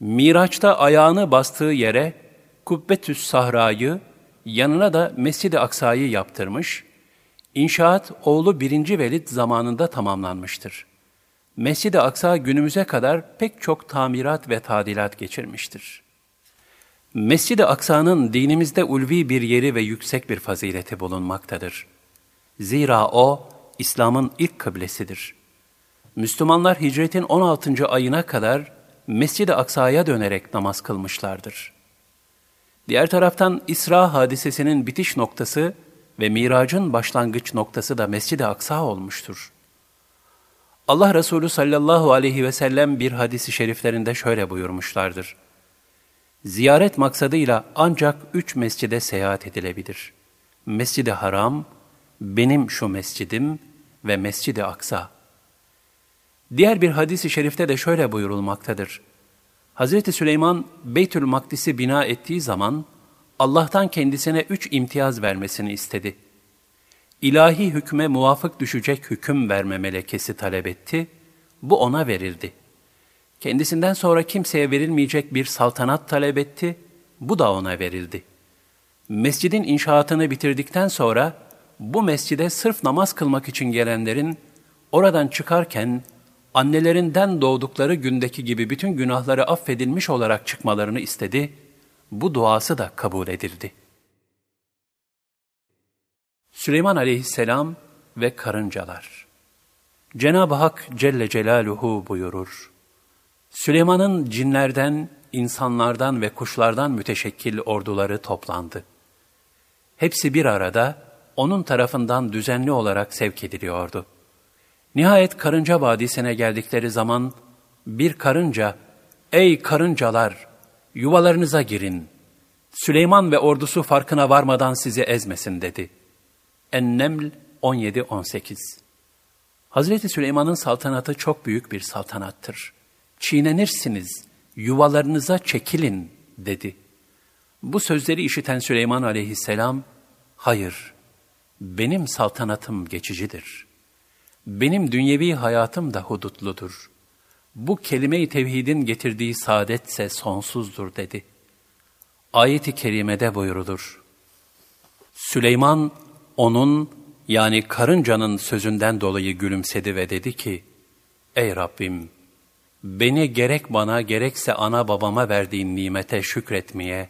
Miraç'ta ayağını bastığı yere Kubbetüs Sahra'yı, yanına da Mescid-i Aksa'yı yaptırmış, İnşaat oğlu 1. Velid zamanında tamamlanmıştır. Mescid-i Aksa günümüze kadar pek çok tamirat ve tadilat geçirmiştir. Mescid-i Aksa'nın dinimizde ulvi bir yeri ve yüksek bir fazileti bulunmaktadır. Zira o, İslam'ın ilk kıblesidir. Müslümanlar hicretin 16. ayına kadar Mescid-i Aksa'ya dönerek namaz kılmışlardır. Diğer taraftan İsra hadisesinin bitiş noktası ve miracın başlangıç noktası da Mescid-i Aksa olmuştur. Allah Resulü sallallahu aleyhi ve sellem bir hadisi şeriflerinde şöyle buyurmuşlardır. Ziyaret maksadıyla ancak üç mescide seyahat edilebilir. Mescid-i Haram, benim şu mescidim ve Mescid-i Aksa. Diğer bir hadisi şerifte de şöyle buyurulmaktadır. Hz. Süleyman Beytül Makdis'i bina ettiği zaman Allah'tan kendisine üç imtiyaz vermesini istedi. İlahi hükme muvafık düşecek hüküm verme melekesi talep etti, bu ona verildi. Kendisinden sonra kimseye verilmeyecek bir saltanat talep etti, bu da ona verildi. Mescidin inşaatını bitirdikten sonra bu mescide sırf namaz kılmak için gelenlerin oradan çıkarken annelerinden doğdukları gündeki gibi bütün günahları affedilmiş olarak çıkmalarını istedi, bu duası da kabul edildi. Süleyman aleyhisselam ve karıncalar. Cenab-ı Hak Celle Celaluhu buyurur. Süleyman'ın cinlerden, insanlardan ve kuşlardan müteşekkil orduları toplandı. Hepsi bir arada onun tarafından düzenli olarak sevk ediliyordu. Nihayet Karınca Vadisi'ne geldikleri zaman bir karınca, ''Ey karıncalar, yuvalarınıza girin. Süleyman ve ordusu farkına varmadan sizi ezmesin.'' dedi. En-Neml 17-18 Hazreti Süleyman'ın saltanatı çok büyük bir saltanattır. Çiğnenirsiniz, yuvalarınıza çekilin dedi. Bu sözleri işiten Süleyman aleyhisselam, hayır, benim saltanatım geçicidir. Benim dünyevi hayatım da hudutludur. Bu kelime-i tevhidin getirdiği saadetse sonsuzdur dedi. Ayet-i kerimede buyurulur. Süleyman onun yani karıncanın sözünden dolayı gülümsedi ve dedi ki, Ey Rabbim! Beni gerek bana gerekse ana babama verdiğin nimete şükretmeye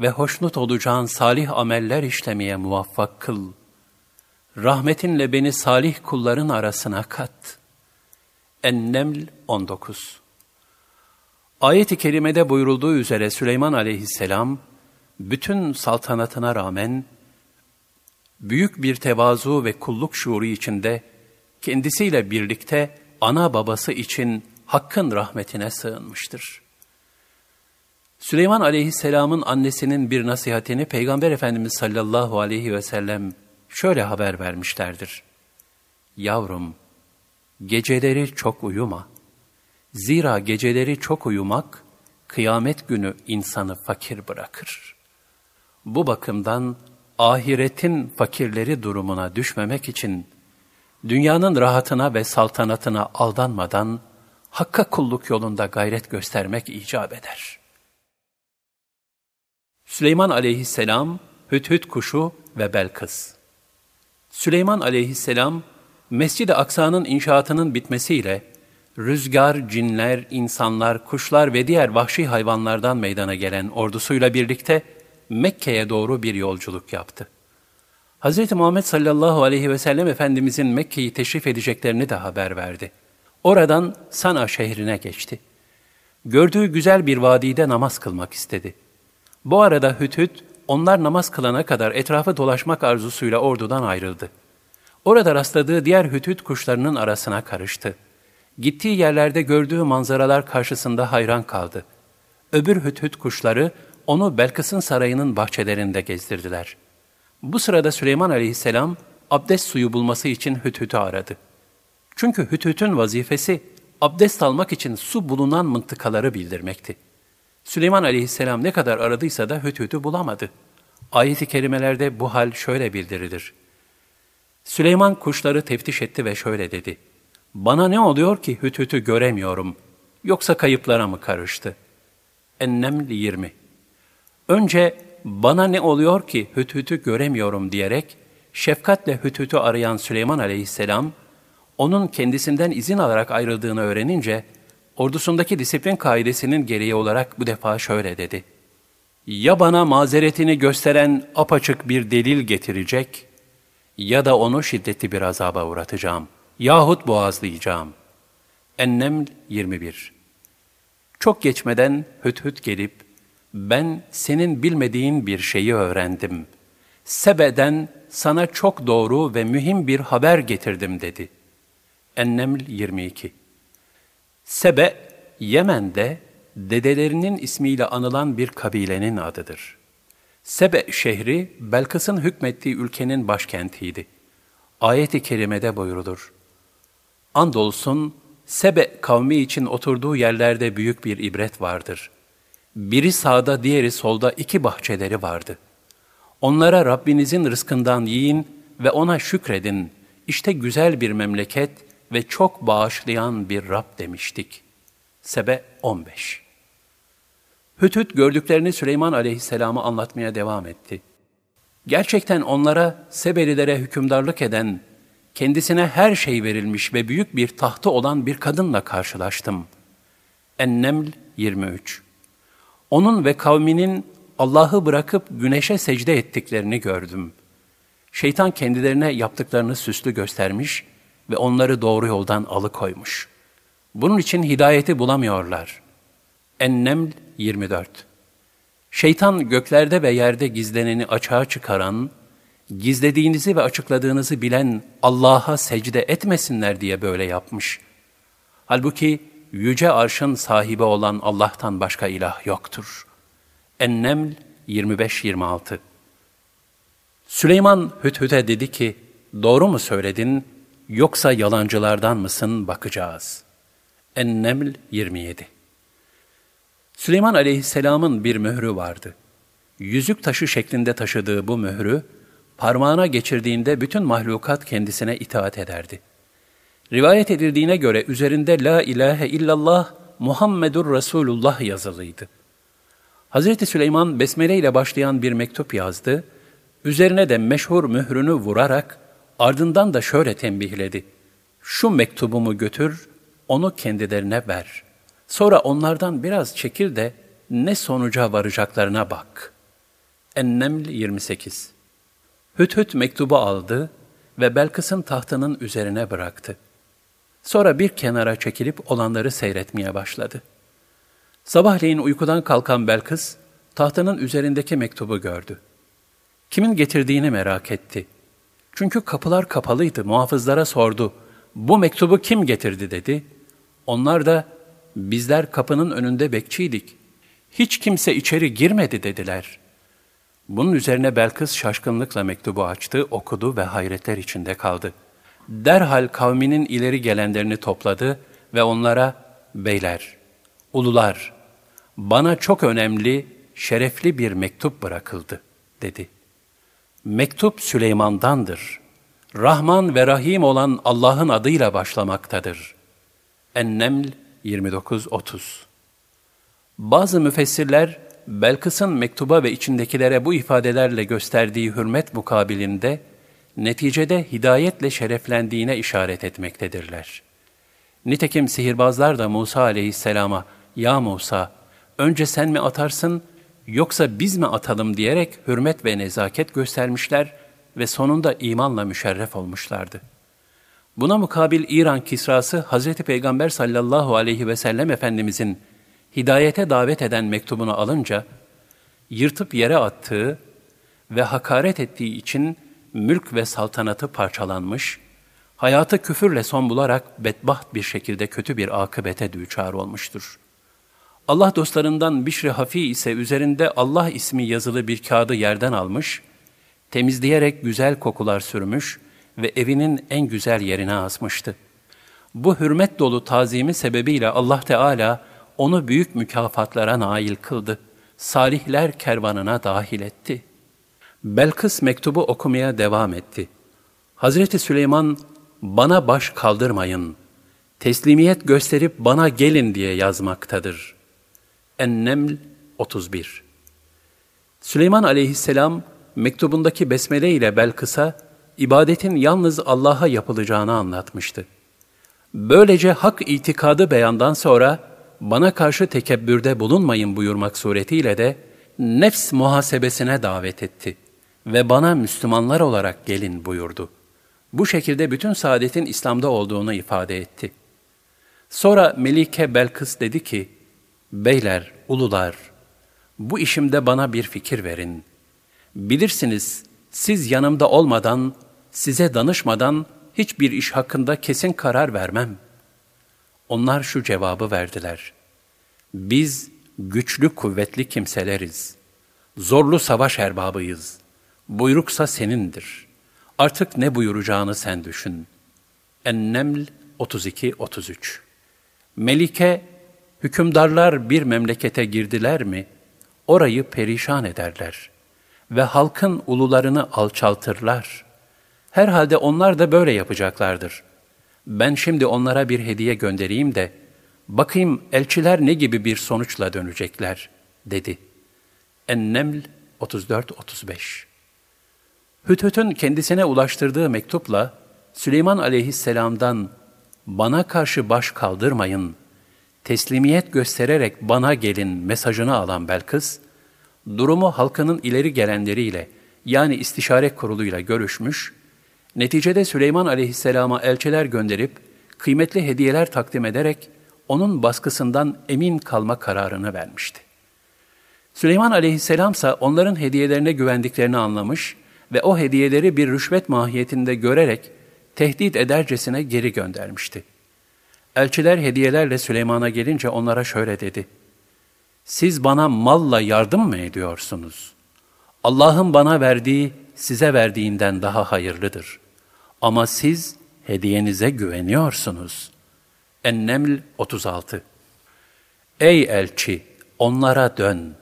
ve hoşnut olacağın salih ameller işlemeye muvaffak kıl. Rahmetinle beni salih kulların arasına kat. En-Neml 19 Ayet-i kerimede buyurulduğu üzere Süleyman aleyhisselam, bütün saltanatına rağmen, büyük bir tevazu ve kulluk şuuru içinde, kendisiyle birlikte ana babası için Hakk'ın rahmetine sığınmıştır. Süleyman aleyhisselamın annesinin bir nasihatini Peygamber Efendimiz sallallahu aleyhi ve sellem şöyle haber vermişlerdir. Yavrum, geceleri çok uyuma. Zira geceleri çok uyumak, kıyamet günü insanı fakir bırakır. Bu bakımdan ahiretin fakirleri durumuna düşmemek için, dünyanın rahatına ve saltanatına aldanmadan, Hakka kulluk yolunda gayret göstermek icap eder. Süleyman aleyhisselam, Hüthüt kuşu ve Belkıs. Süleyman aleyhisselam, Mescid-i Aksa'nın inşaatının bitmesiyle, rüzgar, cinler, insanlar, kuşlar ve diğer vahşi hayvanlardan meydana gelen ordusuyla birlikte Mekke'ye doğru bir yolculuk yaptı. Hz. Muhammed sallallahu aleyhi ve sellem Efendimizin Mekke'yi teşrif edeceklerini de haber verdi. Oradan Sana şehrine geçti. Gördüğü güzel bir vadide namaz kılmak istedi. Bu arada Hüthüt, onlar namaz kılana kadar etrafı dolaşmak arzusuyla ordudan ayrıldı. Orada rastladığı diğer Hüthüt kuşlarının arasına karıştı. Gittiği yerlerde gördüğü manzaralar karşısında hayran kaldı. Öbür Hüthüt kuşları onu Belkıs'ın sarayının bahçelerinde gezdirdiler. Bu sırada Süleyman aleyhisselam abdest suyu bulması için Hüthüt'ü aradı. Çünkü Hüthüt'ün vazifesi abdest almak için su bulunan mıntıkaları bildirmekti. Süleyman aleyhisselam ne kadar aradıysa da Hüthüt'ü bulamadı. Ayet-i kerimelerde bu hal şöyle bildirilir. Süleyman kuşları teftiş etti ve şöyle dedi. Bana ne oluyor ki Hüthüt'ü göremiyorum, yoksa kayıplara mı karıştı? Enneml 20 Önce bana ne oluyor ki Hüthüt'ü göremiyorum diyerek şefkatle Hüthüt'ü arayan Süleyman aleyhisselam, onun kendisinden izin alarak ayrıldığını öğrenince, ordusundaki disiplin kaidesinin gereği olarak bu defa şöyle dedi. Ya bana mazeretini gösteren apaçık bir delil getirecek, ya da onu şiddetli bir azaba uğratacağım, yahut boğazlayacağım. Enneml 21 Çok geçmeden hüt hüt gelip, ben senin bilmediğin bir şeyi öğrendim. Sebe'den sana çok doğru ve mühim bir haber getirdim dedi. Enneml 22 Sebe, Yemen'de dedelerinin ismiyle anılan bir kabilenin adıdır. Sebe şehri, Belkıs'ın hükmettiği ülkenin başkentiydi. Ayet-i kerimede buyurulur. Andolsun, Sebe kavmi için oturduğu yerlerde büyük bir ibret vardır. Biri sağda, diğeri solda iki bahçeleri vardı. Onlara Rabbinizin rızkından yiyin ve ona şükredin. İşte güzel bir memleket ve çok bağışlayan bir Rab demiştik. Sebe 15 Hütüt gördüklerini Süleyman aleyhisselam'a anlatmaya devam etti. Gerçekten onlara Sebelilere hükümdarlık eden, kendisine her şey verilmiş ve büyük bir tahtı olan bir kadınla karşılaştım. Enneml 23 Onun ve kavminin Allah'ı bırakıp güneşe secde ettiklerini gördüm. Şeytan kendilerine yaptıklarını süslü göstermiş ve onları doğru yoldan alıkoymuş. Bunun için hidayeti bulamıyorlar. Enneml 24 Şeytan göklerde ve yerde gizleneni açığa çıkaran, gizlediğinizi ve açıkladığınızı bilen Allah'a secde etmesinler diye böyle yapmış. Halbuki yüce arşın sahibi olan Allah'tan başka ilah yoktur. Enneml 25-26 Süleyman Hüthüt'e dedi ki, doğru mu söyledin yoksa yalancılardan mısın bakacağız. Enneml 27 Süleyman aleyhisselamın bir mührü vardı. Yüzük taşı şeklinde taşıdığı bu mührü, parmağına geçirdiğinde bütün mahlukat kendisine itaat ederdi. Rivayet edildiğine göre üzerinde La ilahe illallah Muhammedur Resulullah yazılıydı. Hazreti Süleyman besmele ile başlayan bir mektup yazdı, üzerine de meşhur mührünü vurarak ardından da şöyle tembihledi. Şu mektubumu götür, onu kendilerine ver. Sonra onlardan biraz çekil de ne sonuca varacaklarına bak. Enneml 28 Hüt mektubu aldı ve Belkıs'ın tahtının üzerine bıraktı. Sonra bir kenara çekilip olanları seyretmeye başladı. Sabahleyin uykudan kalkan Belkıs, tahtının üzerindeki mektubu gördü. Kimin getirdiğini merak etti. Çünkü kapılar kapalıydı, muhafızlara sordu. Bu mektubu kim getirdi dedi. Onlar da bizler kapının önünde bekçiydik. Hiç kimse içeri girmedi dediler. Bunun üzerine Belkıs şaşkınlıkla mektubu açtı, okudu ve hayretler içinde kaldı. Derhal kavminin ileri gelenlerini topladı ve onlara, beyler, ulular, bana çok önemli, şerefli bir mektup bırakıldı, dedi. Mektup Süleyman'dandır. Rahman ve Rahim olan Allah'ın adıyla başlamaktadır. Enneml 29-30 Bazı müfessirler, Belkıs'ın mektuba ve içindekilere bu ifadelerle gösterdiği hürmet mukabilinde, neticede hidayetle şereflendiğine işaret etmektedirler. Nitekim sihirbazlar da Musa aleyhisselama, ''Ya Musa, önce sen mi atarsın, yoksa biz mi atalım?'' diyerek hürmet ve nezaket göstermişler ve sonunda imanla müşerref olmuşlardı. Buna mukabil İran Kisrası, Hz. Peygamber sallallahu aleyhi ve sellem Efendimizin hidayete davet eden mektubunu alınca, yırtıp yere attığı ve hakaret ettiği için mülk ve saltanatı parçalanmış, hayatı küfürle son bularak bedbaht bir şekilde kötü bir akıbete düçar olmuştur. Allah dostlarından Bişri Hafi ise üzerinde Allah ismi yazılı bir kağıdı yerden almış, temizleyerek güzel kokular sürmüş ve evinin en güzel yerine asmıştı. Bu hürmet dolu tazimi sebebiyle Allah Teala onu büyük mükafatlara nail kıldı. Salihler kervanına dahil etti. Belkıs mektubu okumaya devam etti. Hazreti Süleyman, bana baş kaldırmayın, teslimiyet gösterip bana gelin diye yazmaktadır. Enneml 31 Süleyman aleyhisselam, mektubundaki besmele ile Belkıs'a, ibadetin yalnız Allah'a yapılacağını anlatmıştı. Böylece hak itikadı beyandan sonra, bana karşı tekebbürde bulunmayın buyurmak suretiyle de nefs muhasebesine davet etti ve bana Müslümanlar olarak gelin buyurdu. Bu şekilde bütün saadetin İslam'da olduğunu ifade etti. Sonra Melike Belkıs dedi ki, Beyler, ulular, bu işimde bana bir fikir verin. Bilirsiniz, siz yanımda olmadan, size danışmadan hiçbir iş hakkında kesin karar vermem.'' Onlar şu cevabı verdiler. Biz güçlü kuvvetli kimseleriz. Zorlu savaş erbabıyız. Buyruksa senindir. Artık ne buyuracağını sen düşün. Enneml 32-33 Melike, hükümdarlar bir memlekete girdiler mi, orayı perişan ederler ve halkın ulularını alçaltırlar. Herhalde onlar da böyle yapacaklardır ben şimdi onlara bir hediye göndereyim de, bakayım elçiler ne gibi bir sonuçla dönecekler, dedi. Enneml 34-35 Hüthüt'ün kendisine ulaştırdığı mektupla, Süleyman aleyhisselamdan, bana karşı baş kaldırmayın, teslimiyet göstererek bana gelin mesajını alan Belkıs, durumu halkının ileri gelenleriyle, yani istişare kuruluyla görüşmüş, neticede Süleyman aleyhisselama elçiler gönderip kıymetli hediyeler takdim ederek onun baskısından emin kalma kararını vermişti. Süleyman aleyhisselam ise onların hediyelerine güvendiklerini anlamış ve o hediyeleri bir rüşvet mahiyetinde görerek tehdit edercesine geri göndermişti. Elçiler hediyelerle Süleyman'a gelince onlara şöyle dedi. Siz bana malla yardım mı ediyorsunuz? Allah'ın bana verdiği size verdiğinden daha hayırlıdır. Ama siz hediyenize güveniyorsunuz. Enneml 36 Ey elçi! Onlara dön.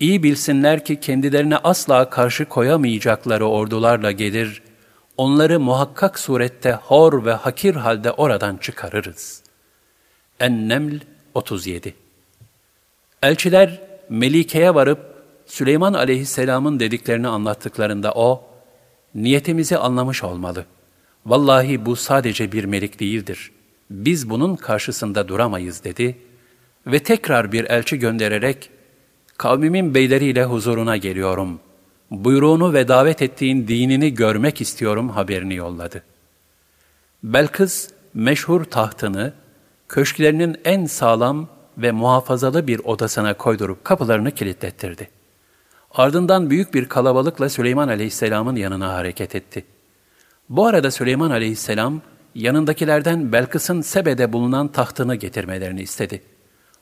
İyi bilsinler ki kendilerine asla karşı koyamayacakları ordularla gelir, onları muhakkak surette hor ve hakir halde oradan çıkarırız. Enneml 37 Elçiler Melike'ye varıp Süleyman aleyhisselamın dediklerini anlattıklarında o, niyetimizi anlamış olmalı. Vallahi bu sadece bir melik değildir. Biz bunun karşısında duramayız dedi ve tekrar bir elçi göndererek, kavmimin beyleriyle huzuruna geliyorum. Buyruğunu ve davet ettiğin dinini görmek istiyorum haberini yolladı. Belkıs, meşhur tahtını, köşklerinin en sağlam ve muhafazalı bir odasına koydurup kapılarını kilitlettirdi. Ardından büyük bir kalabalıkla Süleyman Aleyhisselam'ın yanına hareket etti. Bu arada Süleyman Aleyhisselam, yanındakilerden Belkıs'ın Sebe'de bulunan tahtını getirmelerini istedi.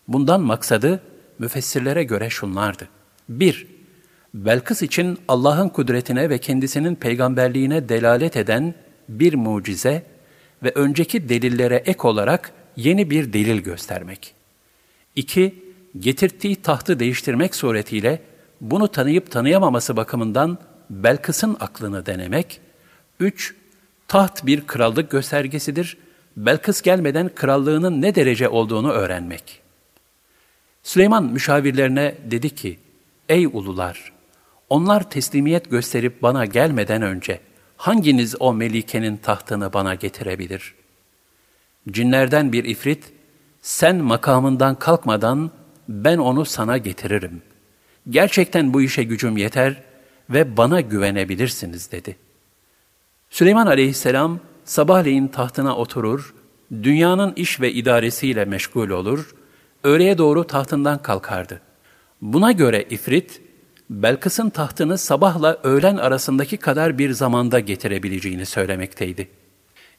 Bundan maksadı, müfessirlere göre şunlardı. 1. Belkıs için Allah'ın kudretine ve kendisinin peygamberliğine delalet eden bir mucize ve önceki delillere ek olarak yeni bir delil göstermek. 2. Getirttiği tahtı değiştirmek suretiyle bunu tanıyıp tanıyamaması bakımından Belkıs'ın aklını denemek. 3. Taht bir krallık göstergesidir. Belkıs gelmeden krallığının ne derece olduğunu öğrenmek. Süleyman müşavirlerine dedi ki, Ey ulular! Onlar teslimiyet gösterip bana gelmeden önce hanginiz o melikenin tahtını bana getirebilir? Cinlerden bir ifrit, sen makamından kalkmadan ben onu sana getiririm. Gerçekten bu işe gücüm yeter ve bana güvenebilirsiniz dedi. Süleyman aleyhisselam sabahleyin tahtına oturur, dünyanın iş ve idaresiyle meşgul olur, öğleye doğru tahtından kalkardı. Buna göre ifrit, Belkıs'ın tahtını sabahla öğlen arasındaki kadar bir zamanda getirebileceğini söylemekteydi.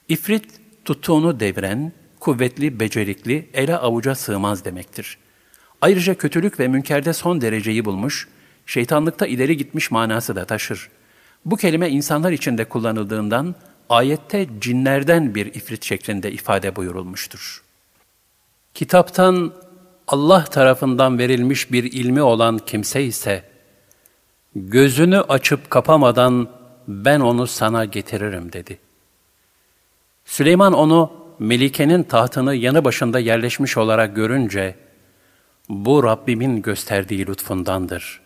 İfrit, tuttuğunu devren, kuvvetli, becerikli, ele avuca sığmaz demektir. Ayrıca kötülük ve münkerde son dereceyi bulmuş, şeytanlıkta ileri gitmiş manası da taşır. Bu kelime insanlar içinde kullanıldığından ayette cinlerden bir ifrit şeklinde ifade buyurulmuştur. Kitaptan Allah tarafından verilmiş bir ilmi olan kimse ise, gözünü açıp kapamadan ben onu sana getiririm dedi. Süleyman onu Melike'nin tahtını yanı başında yerleşmiş olarak görünce, bu Rabbimin gösterdiği lütfundandır.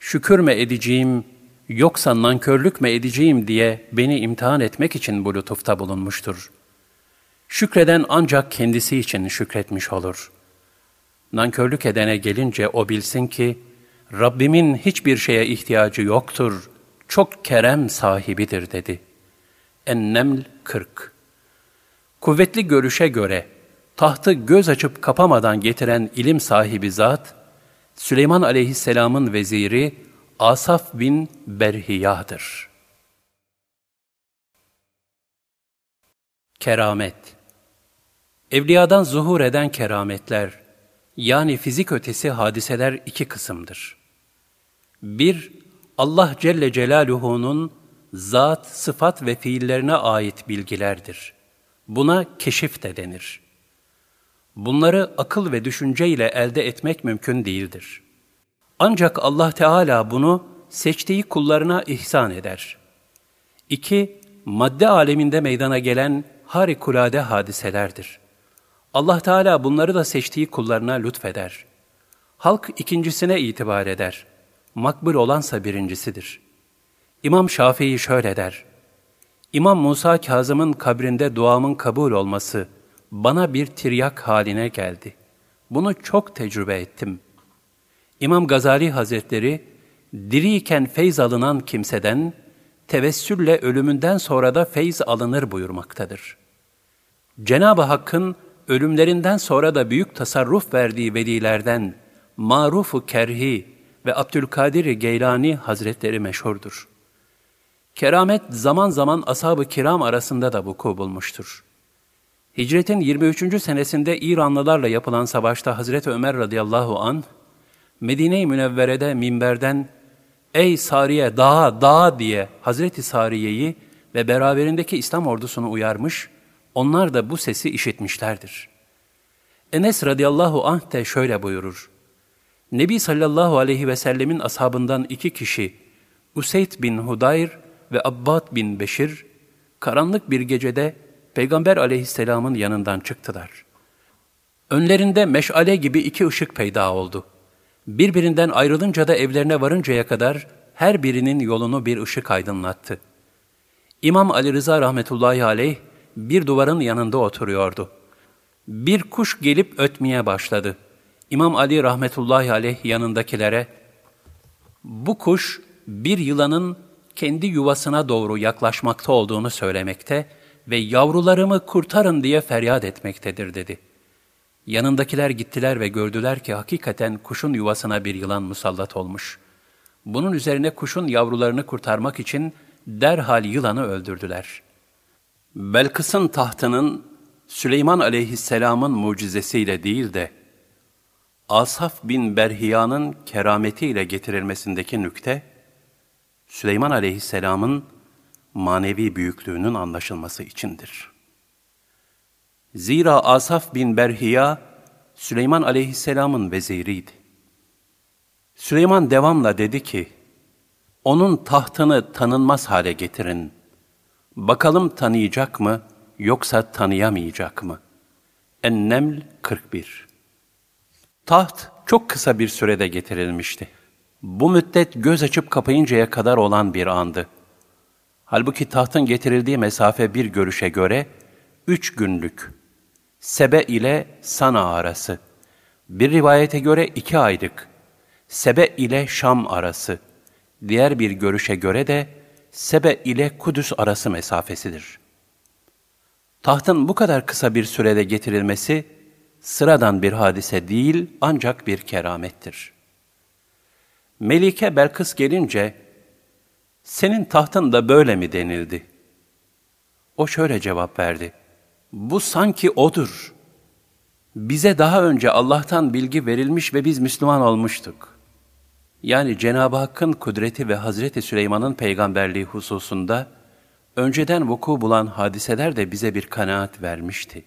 Şükür mü edeceğim, yoksa nankörlük mü edeceğim diye beni imtihan etmek için bu lütufta bulunmuştur. Şükreden ancak kendisi için şükretmiş olur. Nankörlük edene gelince o bilsin ki, Rabbimin hiçbir şeye ihtiyacı yoktur, çok kerem sahibidir dedi. Enneml 40 Kuvvetli görüşe göre tahtı göz açıp kapamadan getiren ilim sahibi zat, Süleyman aleyhisselamın veziri Asaf bin Berhiya'dır. Keramet Evliyadan zuhur eden kerametler, yani fizik ötesi hadiseler iki kısımdır. Bir, Allah Celle Celaluhu'nun zat, sıfat ve fiillerine ait bilgilerdir. Buna keşif de denir. Bunları akıl ve düşünce ile elde etmek mümkün değildir. Ancak Allah Teala bunu seçtiği kullarına ihsan eder. İki, madde aleminde meydana gelen harikulade hadiselerdir. Allah Teala bunları da seçtiği kullarına lütfeder. Halk ikincisine itibar eder. Makbul olansa birincisidir. İmam Şafii şöyle der. İmam Musa Kazım'ın kabrinde duamın kabul olması bana bir tiryak haline geldi. Bunu çok tecrübe ettim. İmam Gazali Hazretleri, diriyken feyz alınan kimseden, tevessülle ölümünden sonra da feyz alınır buyurmaktadır. Cenab-ı Hakk'ın ölümlerinden sonra da büyük tasarruf verdiği velilerden Maruf-u Kerhi ve Abdülkadir Geylani Hazretleri meşhurdur. Keramet zaman zaman ashab-ı kiram arasında da vuku bulmuştur. Hicretin 23. senesinde İranlılarla yapılan savaşta Hazreti Ömer radıyallahu an Medine-i Münevvere'de minberden "Ey Sariye dağa dağa" diye Hazreti Sariye'yi ve beraberindeki İslam ordusunu uyarmış, onlar da bu sesi işitmişlerdir. Enes radıyallahu anh de şöyle buyurur. Nebi sallallahu aleyhi ve sellemin ashabından iki kişi, Useyd bin Hudayr ve Abbad bin Beşir, karanlık bir gecede Peygamber aleyhisselamın yanından çıktılar. Önlerinde meşale gibi iki ışık peyda oldu. Birbirinden ayrılınca da evlerine varıncaya kadar her birinin yolunu bir ışık aydınlattı. İmam Ali Rıza rahmetullahi aleyh bir duvarın yanında oturuyordu. Bir kuş gelip ötmeye başladı. İmam Ali rahmetullahi aleyh yanındakilere, bu kuş bir yılanın kendi yuvasına doğru yaklaşmakta olduğunu söylemekte ve yavrularımı kurtarın diye feryat etmektedir dedi. Yanındakiler gittiler ve gördüler ki hakikaten kuşun yuvasına bir yılan musallat olmuş. Bunun üzerine kuşun yavrularını kurtarmak için derhal yılanı öldürdüler. Belkıs'ın tahtının Süleyman aleyhisselamın mucizesiyle değil de Asaf bin Berhiya'nın kerametiyle getirilmesindeki nükte, Süleyman aleyhisselamın manevi büyüklüğünün anlaşılması içindir. Zira Asaf bin Berhiya, Süleyman aleyhisselamın veziriydi. Süleyman devamla dedi ki, onun tahtını tanınmaz hale getirin. Bakalım tanıyacak mı yoksa tanıyamayacak mı? Enneml 41 Taht çok kısa bir sürede getirilmişti. Bu müddet göz açıp kapayıncaya kadar olan bir andı. Halbuki tahtın getirildiği mesafe bir görüşe göre üç günlük. Sebe ile Sana arası. Bir rivayete göre iki aylık. Sebe ile Şam arası. Diğer bir görüşe göre de Sebe ile Kudüs arası mesafesidir. Tahtın bu kadar kısa bir sürede getirilmesi sıradan bir hadise değil ancak bir keramettir. Melike Belkıs gelince, senin tahtın da böyle mi denildi? O şöyle cevap verdi, bu sanki odur. Bize daha önce Allah'tan bilgi verilmiş ve biz Müslüman olmuştuk. Yani Cenab-ı Hakk'ın kudreti ve Hazreti Süleyman'ın peygamberliği hususunda önceden vuku bulan hadiseler de bize bir kanaat vermişti.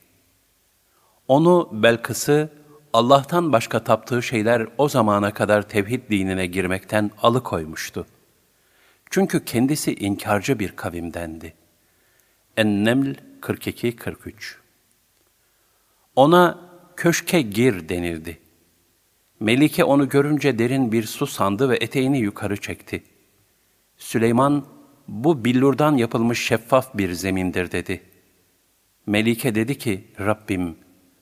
Onu Belkıs'ı Allah'tan başka taptığı şeyler o zamana kadar tevhid dinine girmekten alıkoymuştu. Çünkü kendisi inkarcı bir kavimdendi. Enneml 42-43 Ona köşke gir denildi. Melike onu görünce derin bir su sandı ve eteğini yukarı çekti. Süleyman, bu billurdan yapılmış şeffaf bir zemindir dedi. Melike dedi ki, Rabbim,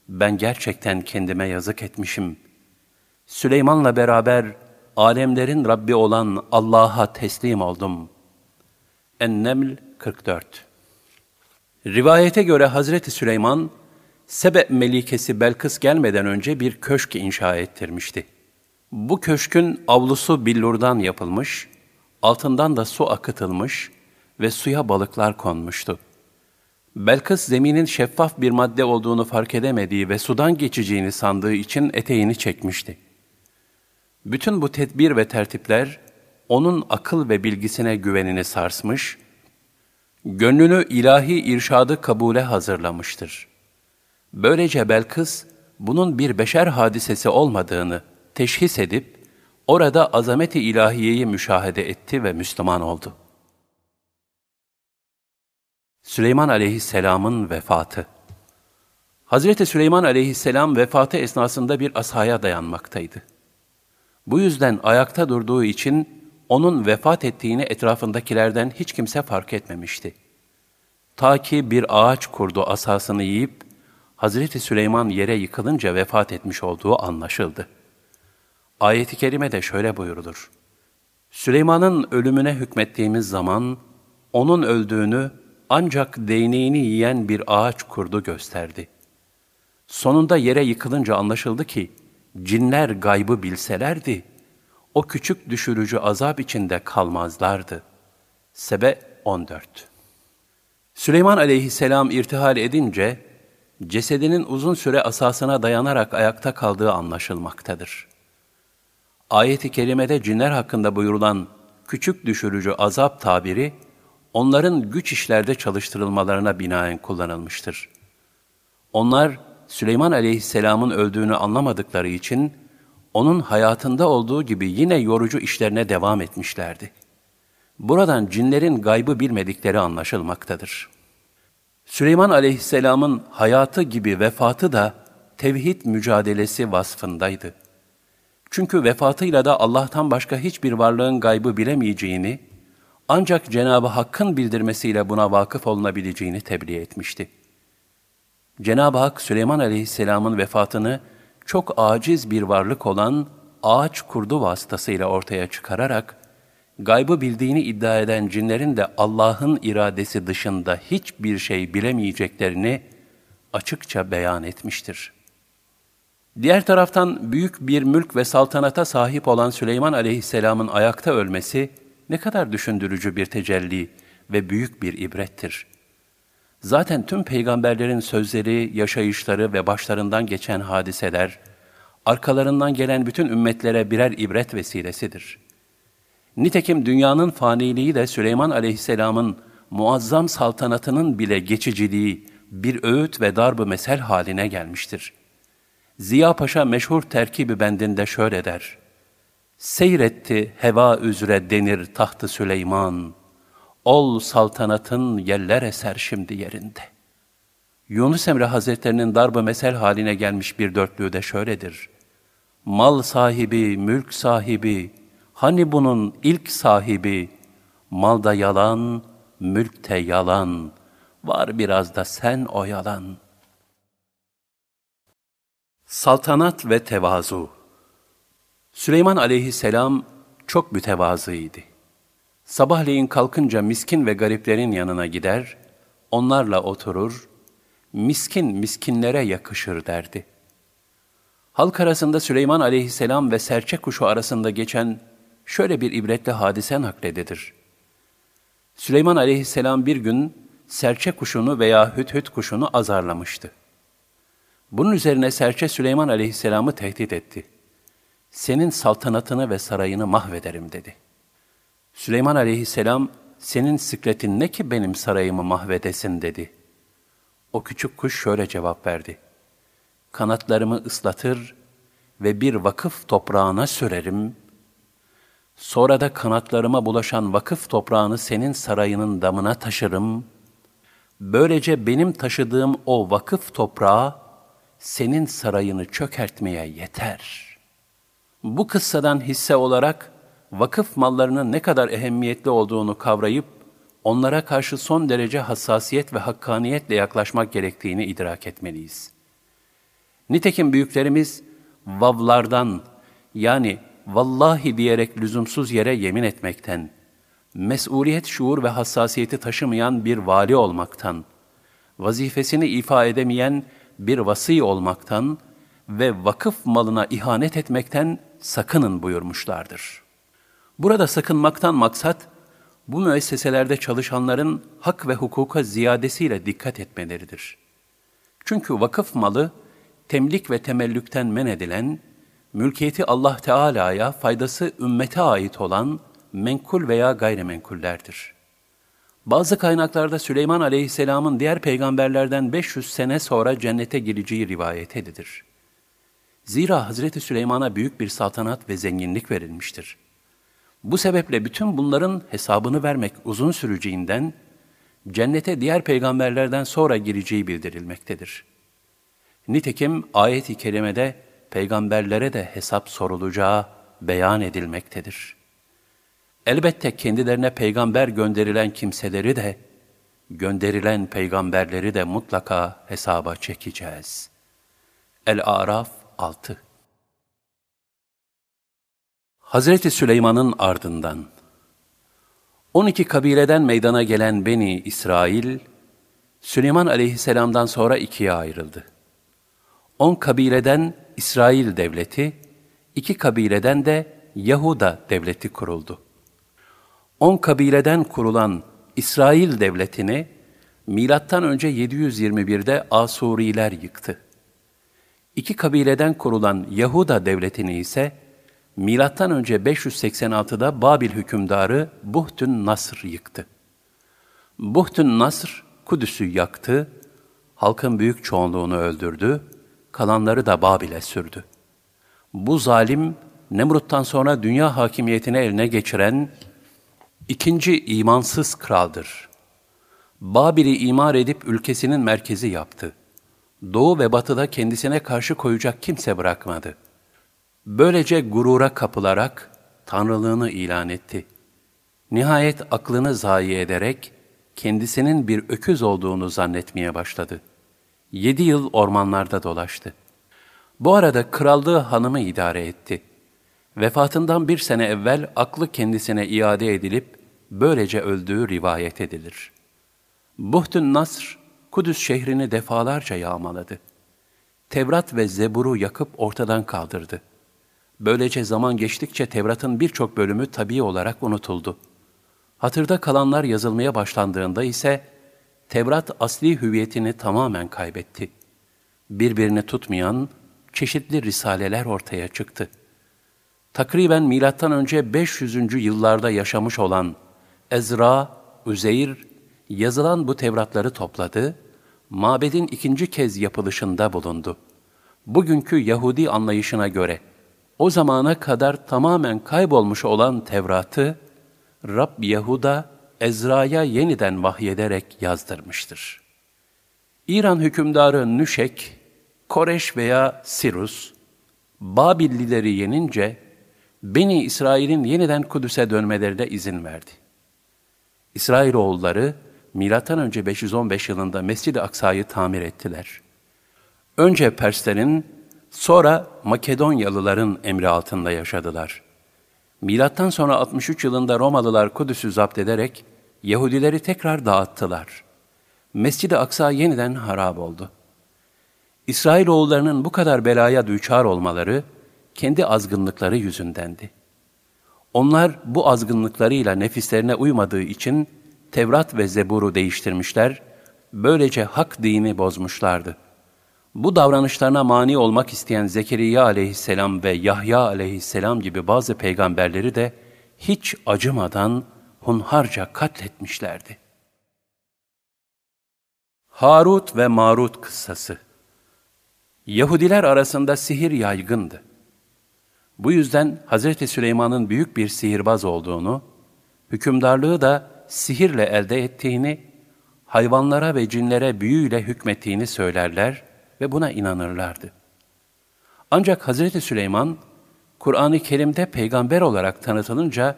ben gerçekten kendime yazık etmişim. Süleyman'la beraber alemlerin Rabbi olan Allah'a teslim oldum. Enneml 44 Rivayete göre Hazreti Süleyman, Sebe melikesi Belkıs gelmeden önce bir köşk inşa ettirmişti. Bu köşkün avlusu billurdan yapılmış, altından da su akıtılmış ve suya balıklar konmuştu. Belkıs zeminin şeffaf bir madde olduğunu fark edemediği ve sudan geçeceğini sandığı için eteğini çekmişti. Bütün bu tedbir ve tertipler onun akıl ve bilgisine güvenini sarsmış, gönlünü ilahi irşadı kabule hazırlamıştır. Böylece Belkıs, bunun bir beşer hadisesi olmadığını teşhis edip, orada azameti ilahiyeyi müşahede etti ve Müslüman oldu.'' Süleyman aleyhisselamın vefatı Hazreti Süleyman aleyhisselam vefatı esnasında bir asaya dayanmaktaydı. Bu yüzden ayakta durduğu için onun vefat ettiğini etrafındakilerden hiç kimse fark etmemişti. Ta ki bir ağaç kurdu asasını yiyip, Hazreti Süleyman yere yıkılınca vefat etmiş olduğu anlaşıldı. Ayet-i Kerime de şöyle buyurulur. Süleyman'ın ölümüne hükmettiğimiz zaman, onun öldüğünü ancak değneğini yiyen bir ağaç kurdu gösterdi. Sonunda yere yıkılınca anlaşıldı ki, cinler gaybı bilselerdi, o küçük düşürücü azap içinde kalmazlardı. Sebe 14 Süleyman aleyhisselam irtihal edince, cesedinin uzun süre asasına dayanarak ayakta kaldığı anlaşılmaktadır. Ayet-i kerimede cinler hakkında buyurulan küçük düşürücü azap tabiri, onların güç işlerde çalıştırılmalarına binaen kullanılmıştır. Onlar, Süleyman aleyhisselamın öldüğünü anlamadıkları için, onun hayatında olduğu gibi yine yorucu işlerine devam etmişlerdi. Buradan cinlerin gaybı bilmedikleri anlaşılmaktadır. Süleyman aleyhisselamın hayatı gibi vefatı da tevhid mücadelesi vasfındaydı. Çünkü vefatıyla da Allah'tan başka hiçbir varlığın gaybı bilemeyeceğini, ancak Cenab-ı Hakk'ın bildirmesiyle buna vakıf olunabileceğini tebliğ etmişti. Cenab-ı Hak Süleyman Aleyhisselam'ın vefatını çok aciz bir varlık olan ağaç kurdu vasıtasıyla ortaya çıkararak, gaybı bildiğini iddia eden cinlerin de Allah'ın iradesi dışında hiçbir şey bilemeyeceklerini açıkça beyan etmiştir. Diğer taraftan büyük bir mülk ve saltanata sahip olan Süleyman aleyhisselamın ayakta ölmesi ne kadar düşündürücü bir tecelli ve büyük bir ibrettir. Zaten tüm peygamberlerin sözleri, yaşayışları ve başlarından geçen hadiseler, arkalarından gelen bütün ümmetlere birer ibret vesilesidir. Nitekim dünyanın faniliği de Süleyman aleyhisselamın muazzam saltanatının bile geçiciliği bir öğüt ve darb mesel haline gelmiştir. Ziya Paşa meşhur terkibi bendinde şöyle der. Seyretti heva üzere denir tahtı Süleyman, ol saltanatın yeller eser şimdi yerinde. Yunus Emre Hazretlerinin darbe mesel haline gelmiş bir dörtlüğü de şöyledir. Mal sahibi, mülk sahibi, hani bunun ilk sahibi, malda yalan, mülkte yalan, var biraz da sen o yalan. Saltanat ve tevazu Süleyman aleyhisselam çok mütevazıydı. Sabahleyin kalkınca miskin ve gariplerin yanına gider, onlarla oturur, miskin miskinlere yakışır derdi. Halk arasında Süleyman aleyhisselam ve serçe kuşu arasında geçen şöyle bir ibretli hadise naklededir. Süleyman aleyhisselam bir gün serçe kuşunu veya hüt hüt kuşunu azarlamıştı. Bunun üzerine serçe Süleyman aleyhisselamı tehdit etti. Senin saltanatını ve sarayını mahvederim dedi. Süleyman aleyhisselam, senin sıkletin ne ki benim sarayımı mahvedesin dedi. O küçük kuş şöyle cevap verdi. Kanatlarımı ıslatır ve bir vakıf toprağına sürerim. Sonra da kanatlarıma bulaşan vakıf toprağını senin sarayının damına taşırım. Böylece benim taşıdığım o vakıf toprağı senin sarayını çökertmeye yeter. Bu kıssadan hisse olarak vakıf mallarının ne kadar ehemmiyetli olduğunu kavrayıp onlara karşı son derece hassasiyet ve hakkaniyetle yaklaşmak gerektiğini idrak etmeliyiz. Nitekim büyüklerimiz vavlardan yani vallahi diyerek lüzumsuz yere yemin etmekten, mesuliyet şuur ve hassasiyeti taşımayan bir vali olmaktan, vazifesini ifa edemeyen bir vasi olmaktan ve vakıf malına ihanet etmekten sakının buyurmuşlardır. Burada sakınmaktan maksat, bu müesseselerde çalışanların hak ve hukuka ziyadesiyle dikkat etmeleridir. Çünkü vakıf malı, temlik ve temellükten men edilen, mülkiyeti Allah Teala'ya, faydası ümmete ait olan menkul veya gayrimenkullerdir. Bazı kaynaklarda Süleyman Aleyhisselam'ın diğer peygamberlerden 500 sene sonra cennete gireceği rivayet edilir. Zira Hazreti Süleyman'a büyük bir saltanat ve zenginlik verilmiştir. Bu sebeple bütün bunların hesabını vermek uzun süreceğinden, cennete diğer peygamberlerden sonra gireceği bildirilmektedir. Nitekim ayet-i kerimede peygamberlere de hesap sorulacağı beyan edilmektedir. Elbette kendilerine peygamber gönderilen kimseleri de, gönderilen peygamberleri de mutlaka hesaba çekeceğiz. El-Araf 6 Hazreti Süleyman'ın ardından 12 kabileden meydana gelen Beni İsrail, Süleyman aleyhisselamdan sonra ikiye ayrıldı. 10 kabileden İsrail devleti, iki kabileden de Yahuda devleti kuruldu. 10 kabileden kurulan İsrail devletini milattan önce 721'de Asuriler yıktı. İki kabileden kurulan Yahuda devletini ise milattan önce 586'da Babil hükümdarı Buhtün Nasr yıktı. Buhtün Nasr Kudüs'ü yaktı, halkın büyük çoğunluğunu öldürdü, kalanları da Babil'e sürdü. Bu zalim Nemrut'tan sonra dünya hakimiyetini eline geçiren ikinci imansız kraldır. Babil'i imar edip ülkesinin merkezi yaptı. Doğu ve batıda kendisine karşı koyacak kimse bırakmadı. Böylece gurura kapılarak tanrılığını ilan etti. Nihayet aklını zayi ederek kendisinin bir öküz olduğunu zannetmeye başladı. Yedi yıl ormanlarda dolaştı. Bu arada krallığı hanımı idare etti. Vefatından bir sene evvel aklı kendisine iade edilip böylece öldüğü rivayet edilir. Buhtun Nasr, Kudüs şehrini defalarca yağmaladı. Tevrat ve Zebur'u yakıp ortadan kaldırdı. Böylece zaman geçtikçe Tevrat'ın birçok bölümü tabii olarak unutuldu. Hatırda kalanlar yazılmaya başlandığında ise Tevrat asli hüviyetini tamamen kaybetti. Birbirini tutmayan çeşitli risaleler ortaya çıktı. Takriben milattan önce 500. yıllarda yaşamış olan Ezra, Üzeyr yazılan bu Tevratları topladı, mabedin ikinci kez yapılışında bulundu. Bugünkü Yahudi anlayışına göre o zamana kadar tamamen kaybolmuş olan Tevrat'ı Rab Yahuda Ezra'ya yeniden vahyederek yazdırmıştır. İran hükümdarı Nüşek, Koreş veya Sirus, Babillileri yenince Beni İsrail'in yeniden Kudüs'e dönmelerine izin verdi. İsrailoğulları M.Ö. 515 yılında Mescid-i Aksa'yı tamir ettiler. Önce Perslerin, sonra Makedonyalıların emri altında yaşadılar. Milattan sonra 63 yılında Romalılar Kudüs'ü zapt ederek Yahudileri tekrar dağıttılar. Mescid-i Aksa yeniden harap oldu. İsrailoğullarının bu kadar belaya düçar olmaları kendi azgınlıkları yüzündendi. Onlar bu azgınlıklarıyla nefislerine uymadığı için Tevrat ve Zebur'u değiştirmişler, böylece hak dini bozmuşlardı. Bu davranışlarına mani olmak isteyen Zekeriya aleyhisselam ve Yahya aleyhisselam gibi bazı peygamberleri de hiç acımadan hunharca katletmişlerdi. Harut ve Marut kıssası Yahudiler arasında sihir yaygındı. Bu yüzden Hz. Süleyman'ın büyük bir sihirbaz olduğunu, hükümdarlığı da sihirle elde ettiğini, hayvanlara ve cinlere büyüyle hükmettiğini söylerler ve buna inanırlardı. Ancak Hz. Süleyman, Kur'an-ı Kerim'de peygamber olarak tanıtılınca,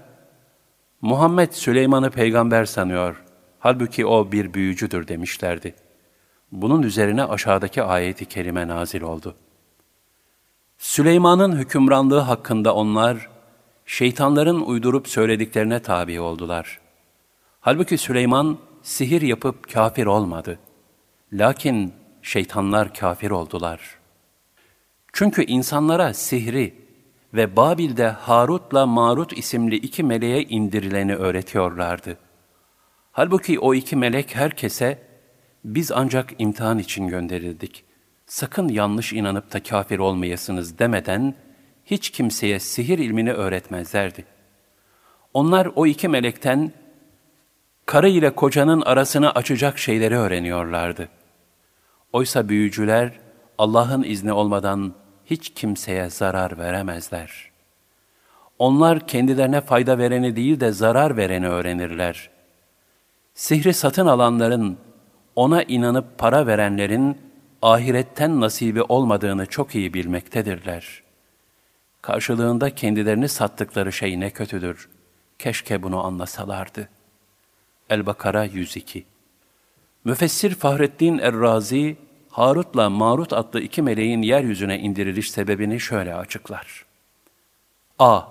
Muhammed Süleyman'ı peygamber sanıyor, halbuki o bir büyücüdür demişlerdi. Bunun üzerine aşağıdaki ayeti kerime nazil oldu. Süleyman'ın hükümranlığı hakkında onlar, şeytanların uydurup söylediklerine tabi oldular. Halbuki Süleyman sihir yapıp kafir olmadı. Lakin şeytanlar kafir oldular. Çünkü insanlara sihri ve Babil'de Harut'la Marut isimli iki meleğe indirileni öğretiyorlardı. Halbuki o iki melek herkese, biz ancak imtihan için gönderildik. Sakın yanlış inanıp da kafir olmayasınız demeden, hiç kimseye sihir ilmini öğretmezlerdi. Onlar o iki melekten, karı ile kocanın arasını açacak şeyleri öğreniyorlardı. Oysa büyücüler Allah'ın izni olmadan hiç kimseye zarar veremezler. Onlar kendilerine fayda vereni değil de zarar vereni öğrenirler. Sihri satın alanların, ona inanıp para verenlerin ahiretten nasibi olmadığını çok iyi bilmektedirler. Karşılığında kendilerini sattıkları şey ne kötüdür. Keşke bunu anlasalardı.'' El-Bakara 102 Müfessir Fahrettin Errazi, Harut'la Marut adlı iki meleğin yeryüzüne indiriliş sebebini şöyle açıklar. A.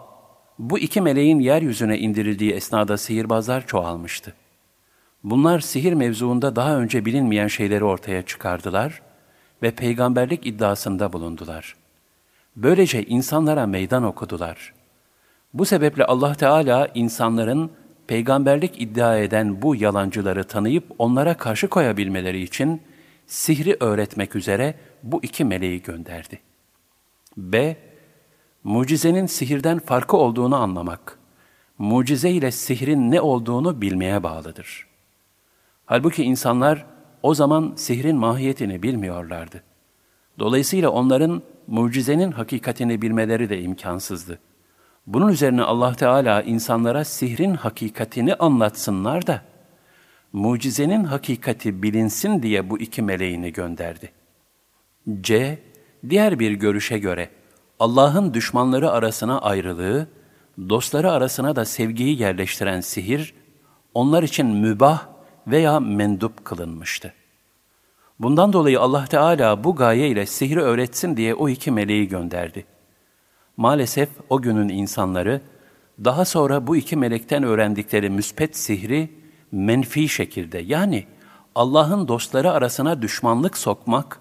bu iki meleğin yeryüzüne indirildiği esnada sihirbazlar çoğalmıştı. Bunlar sihir mevzuunda daha önce bilinmeyen şeyleri ortaya çıkardılar ve peygamberlik iddiasında bulundular. Böylece insanlara meydan okudular. Bu sebeple Allah Teala insanların peygamberlik iddia eden bu yalancıları tanıyıp onlara karşı koyabilmeleri için sihri öğretmek üzere bu iki meleği gönderdi. B. Mucizenin sihirden farkı olduğunu anlamak, mucize ile sihrin ne olduğunu bilmeye bağlıdır. Halbuki insanlar o zaman sihrin mahiyetini bilmiyorlardı. Dolayısıyla onların mucizenin hakikatini bilmeleri de imkansızdı. Bunun üzerine Allah Teala insanlara sihrin hakikatini anlatsınlar da, mucizenin hakikati bilinsin diye bu iki meleğini gönderdi. C. Diğer bir görüşe göre, Allah'ın düşmanları arasına ayrılığı, dostları arasına da sevgiyi yerleştiren sihir, onlar için mübah veya mendup kılınmıştı. Bundan dolayı Allah Teala bu gaye ile sihri öğretsin diye o iki meleği gönderdi. Maalesef o günün insanları, daha sonra bu iki melekten öğrendikleri müspet sihri menfi şekilde yani Allah'ın dostları arasına düşmanlık sokmak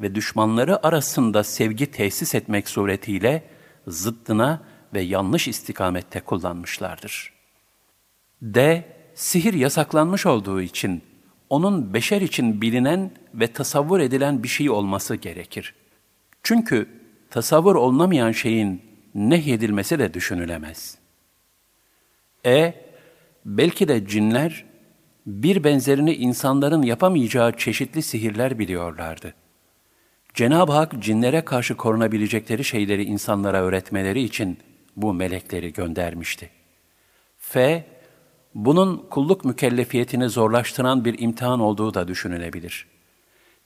ve düşmanları arasında sevgi tesis etmek suretiyle zıddına ve yanlış istikamette kullanmışlardır. D. Sihir yasaklanmış olduğu için onun beşer için bilinen ve tasavvur edilen bir şey olması gerekir. Çünkü tasavvur olunamayan şeyin nehyedilmesi de düşünülemez. E. Belki de cinler bir benzerini insanların yapamayacağı çeşitli sihirler biliyorlardı. Cenab-ı Hak cinlere karşı korunabilecekleri şeyleri insanlara öğretmeleri için bu melekleri göndermişti. F. Bunun kulluk mükellefiyetini zorlaştıran bir imtihan olduğu da düşünülebilir.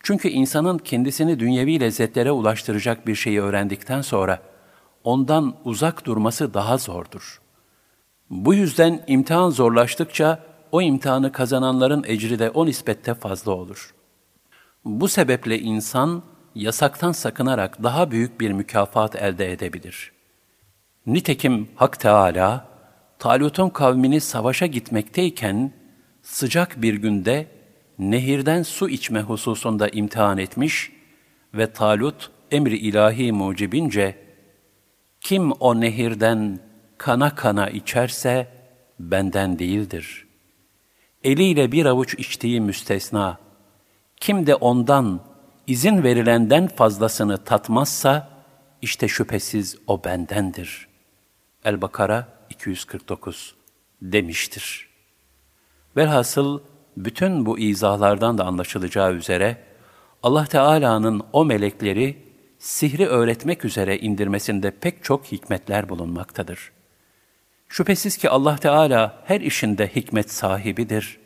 Çünkü insanın kendisini dünyevi lezzetlere ulaştıracak bir şeyi öğrendikten sonra ondan uzak durması daha zordur. Bu yüzden imtihan zorlaştıkça o imtihanı kazananların ecri de o nispette fazla olur. Bu sebeple insan yasaktan sakınarak daha büyük bir mükafat elde edebilir. Nitekim Hak Teala, Talut'un kavmini savaşa gitmekteyken, sıcak bir günde nehirden su içme hususunda imtihan etmiş ve Talut emri ilahi mucibince, kim o nehirden kana kana içerse benden değildir. Eliyle bir avuç içtiği müstesna, kim de ondan izin verilenden fazlasını tatmazsa, işte şüphesiz o bendendir. El-Bakara 249 demiştir. Velhasıl bütün bu izahlardan da anlaşılacağı üzere, Allah Teala'nın o melekleri sihri öğretmek üzere indirmesinde pek çok hikmetler bulunmaktadır. Şüphesiz ki Allah Teala her işinde hikmet sahibidir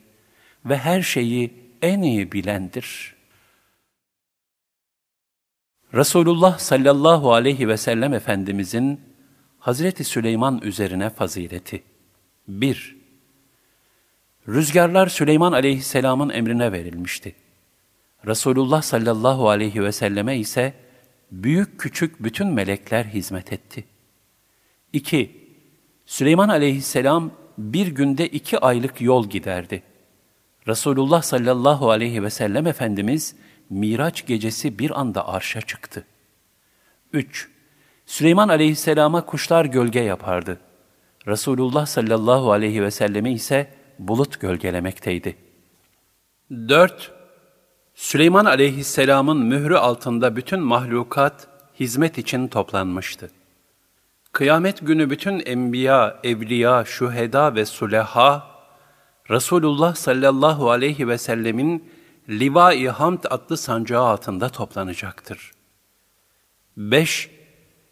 ve her şeyi en iyi bilendir.'' Resulullah sallallahu aleyhi ve sellem Efendimizin Hazreti Süleyman üzerine fazileti. 1. Rüzgarlar Süleyman aleyhisselamın emrine verilmişti. Resulullah sallallahu aleyhi ve selleme ise büyük küçük bütün melekler hizmet etti. 2. Süleyman aleyhisselam bir günde iki aylık yol giderdi. Resulullah sallallahu aleyhi ve sellem Efendimiz, Miraç gecesi bir anda arşa çıktı. 3. Süleyman aleyhisselama kuşlar gölge yapardı. Resulullah sallallahu aleyhi ve selleme ise bulut gölgelemekteydi. 4. Süleyman aleyhisselamın mührü altında bütün mahlukat hizmet için toplanmıştı. Kıyamet günü bütün enbiya, evliya, şuheda ve suleha, Resulullah sallallahu aleyhi ve sellemin Liva-i Hamd adlı sancağı altında toplanacaktır. 5.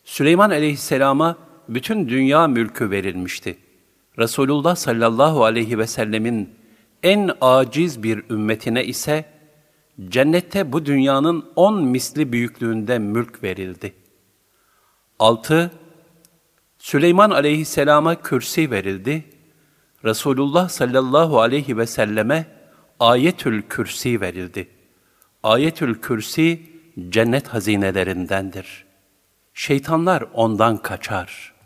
Süleyman aleyhisselama bütün dünya mülkü verilmişti. Resulullah sallallahu aleyhi ve sellemin en aciz bir ümmetine ise cennette bu dünyanın on misli büyüklüğünde mülk verildi. 6. Süleyman aleyhisselama kürsi verildi. Resulullah sallallahu aleyhi ve selleme Ayetül Kürsi verildi. Ayetül Kürsi cennet hazinelerindendir. Şeytanlar ondan kaçar.''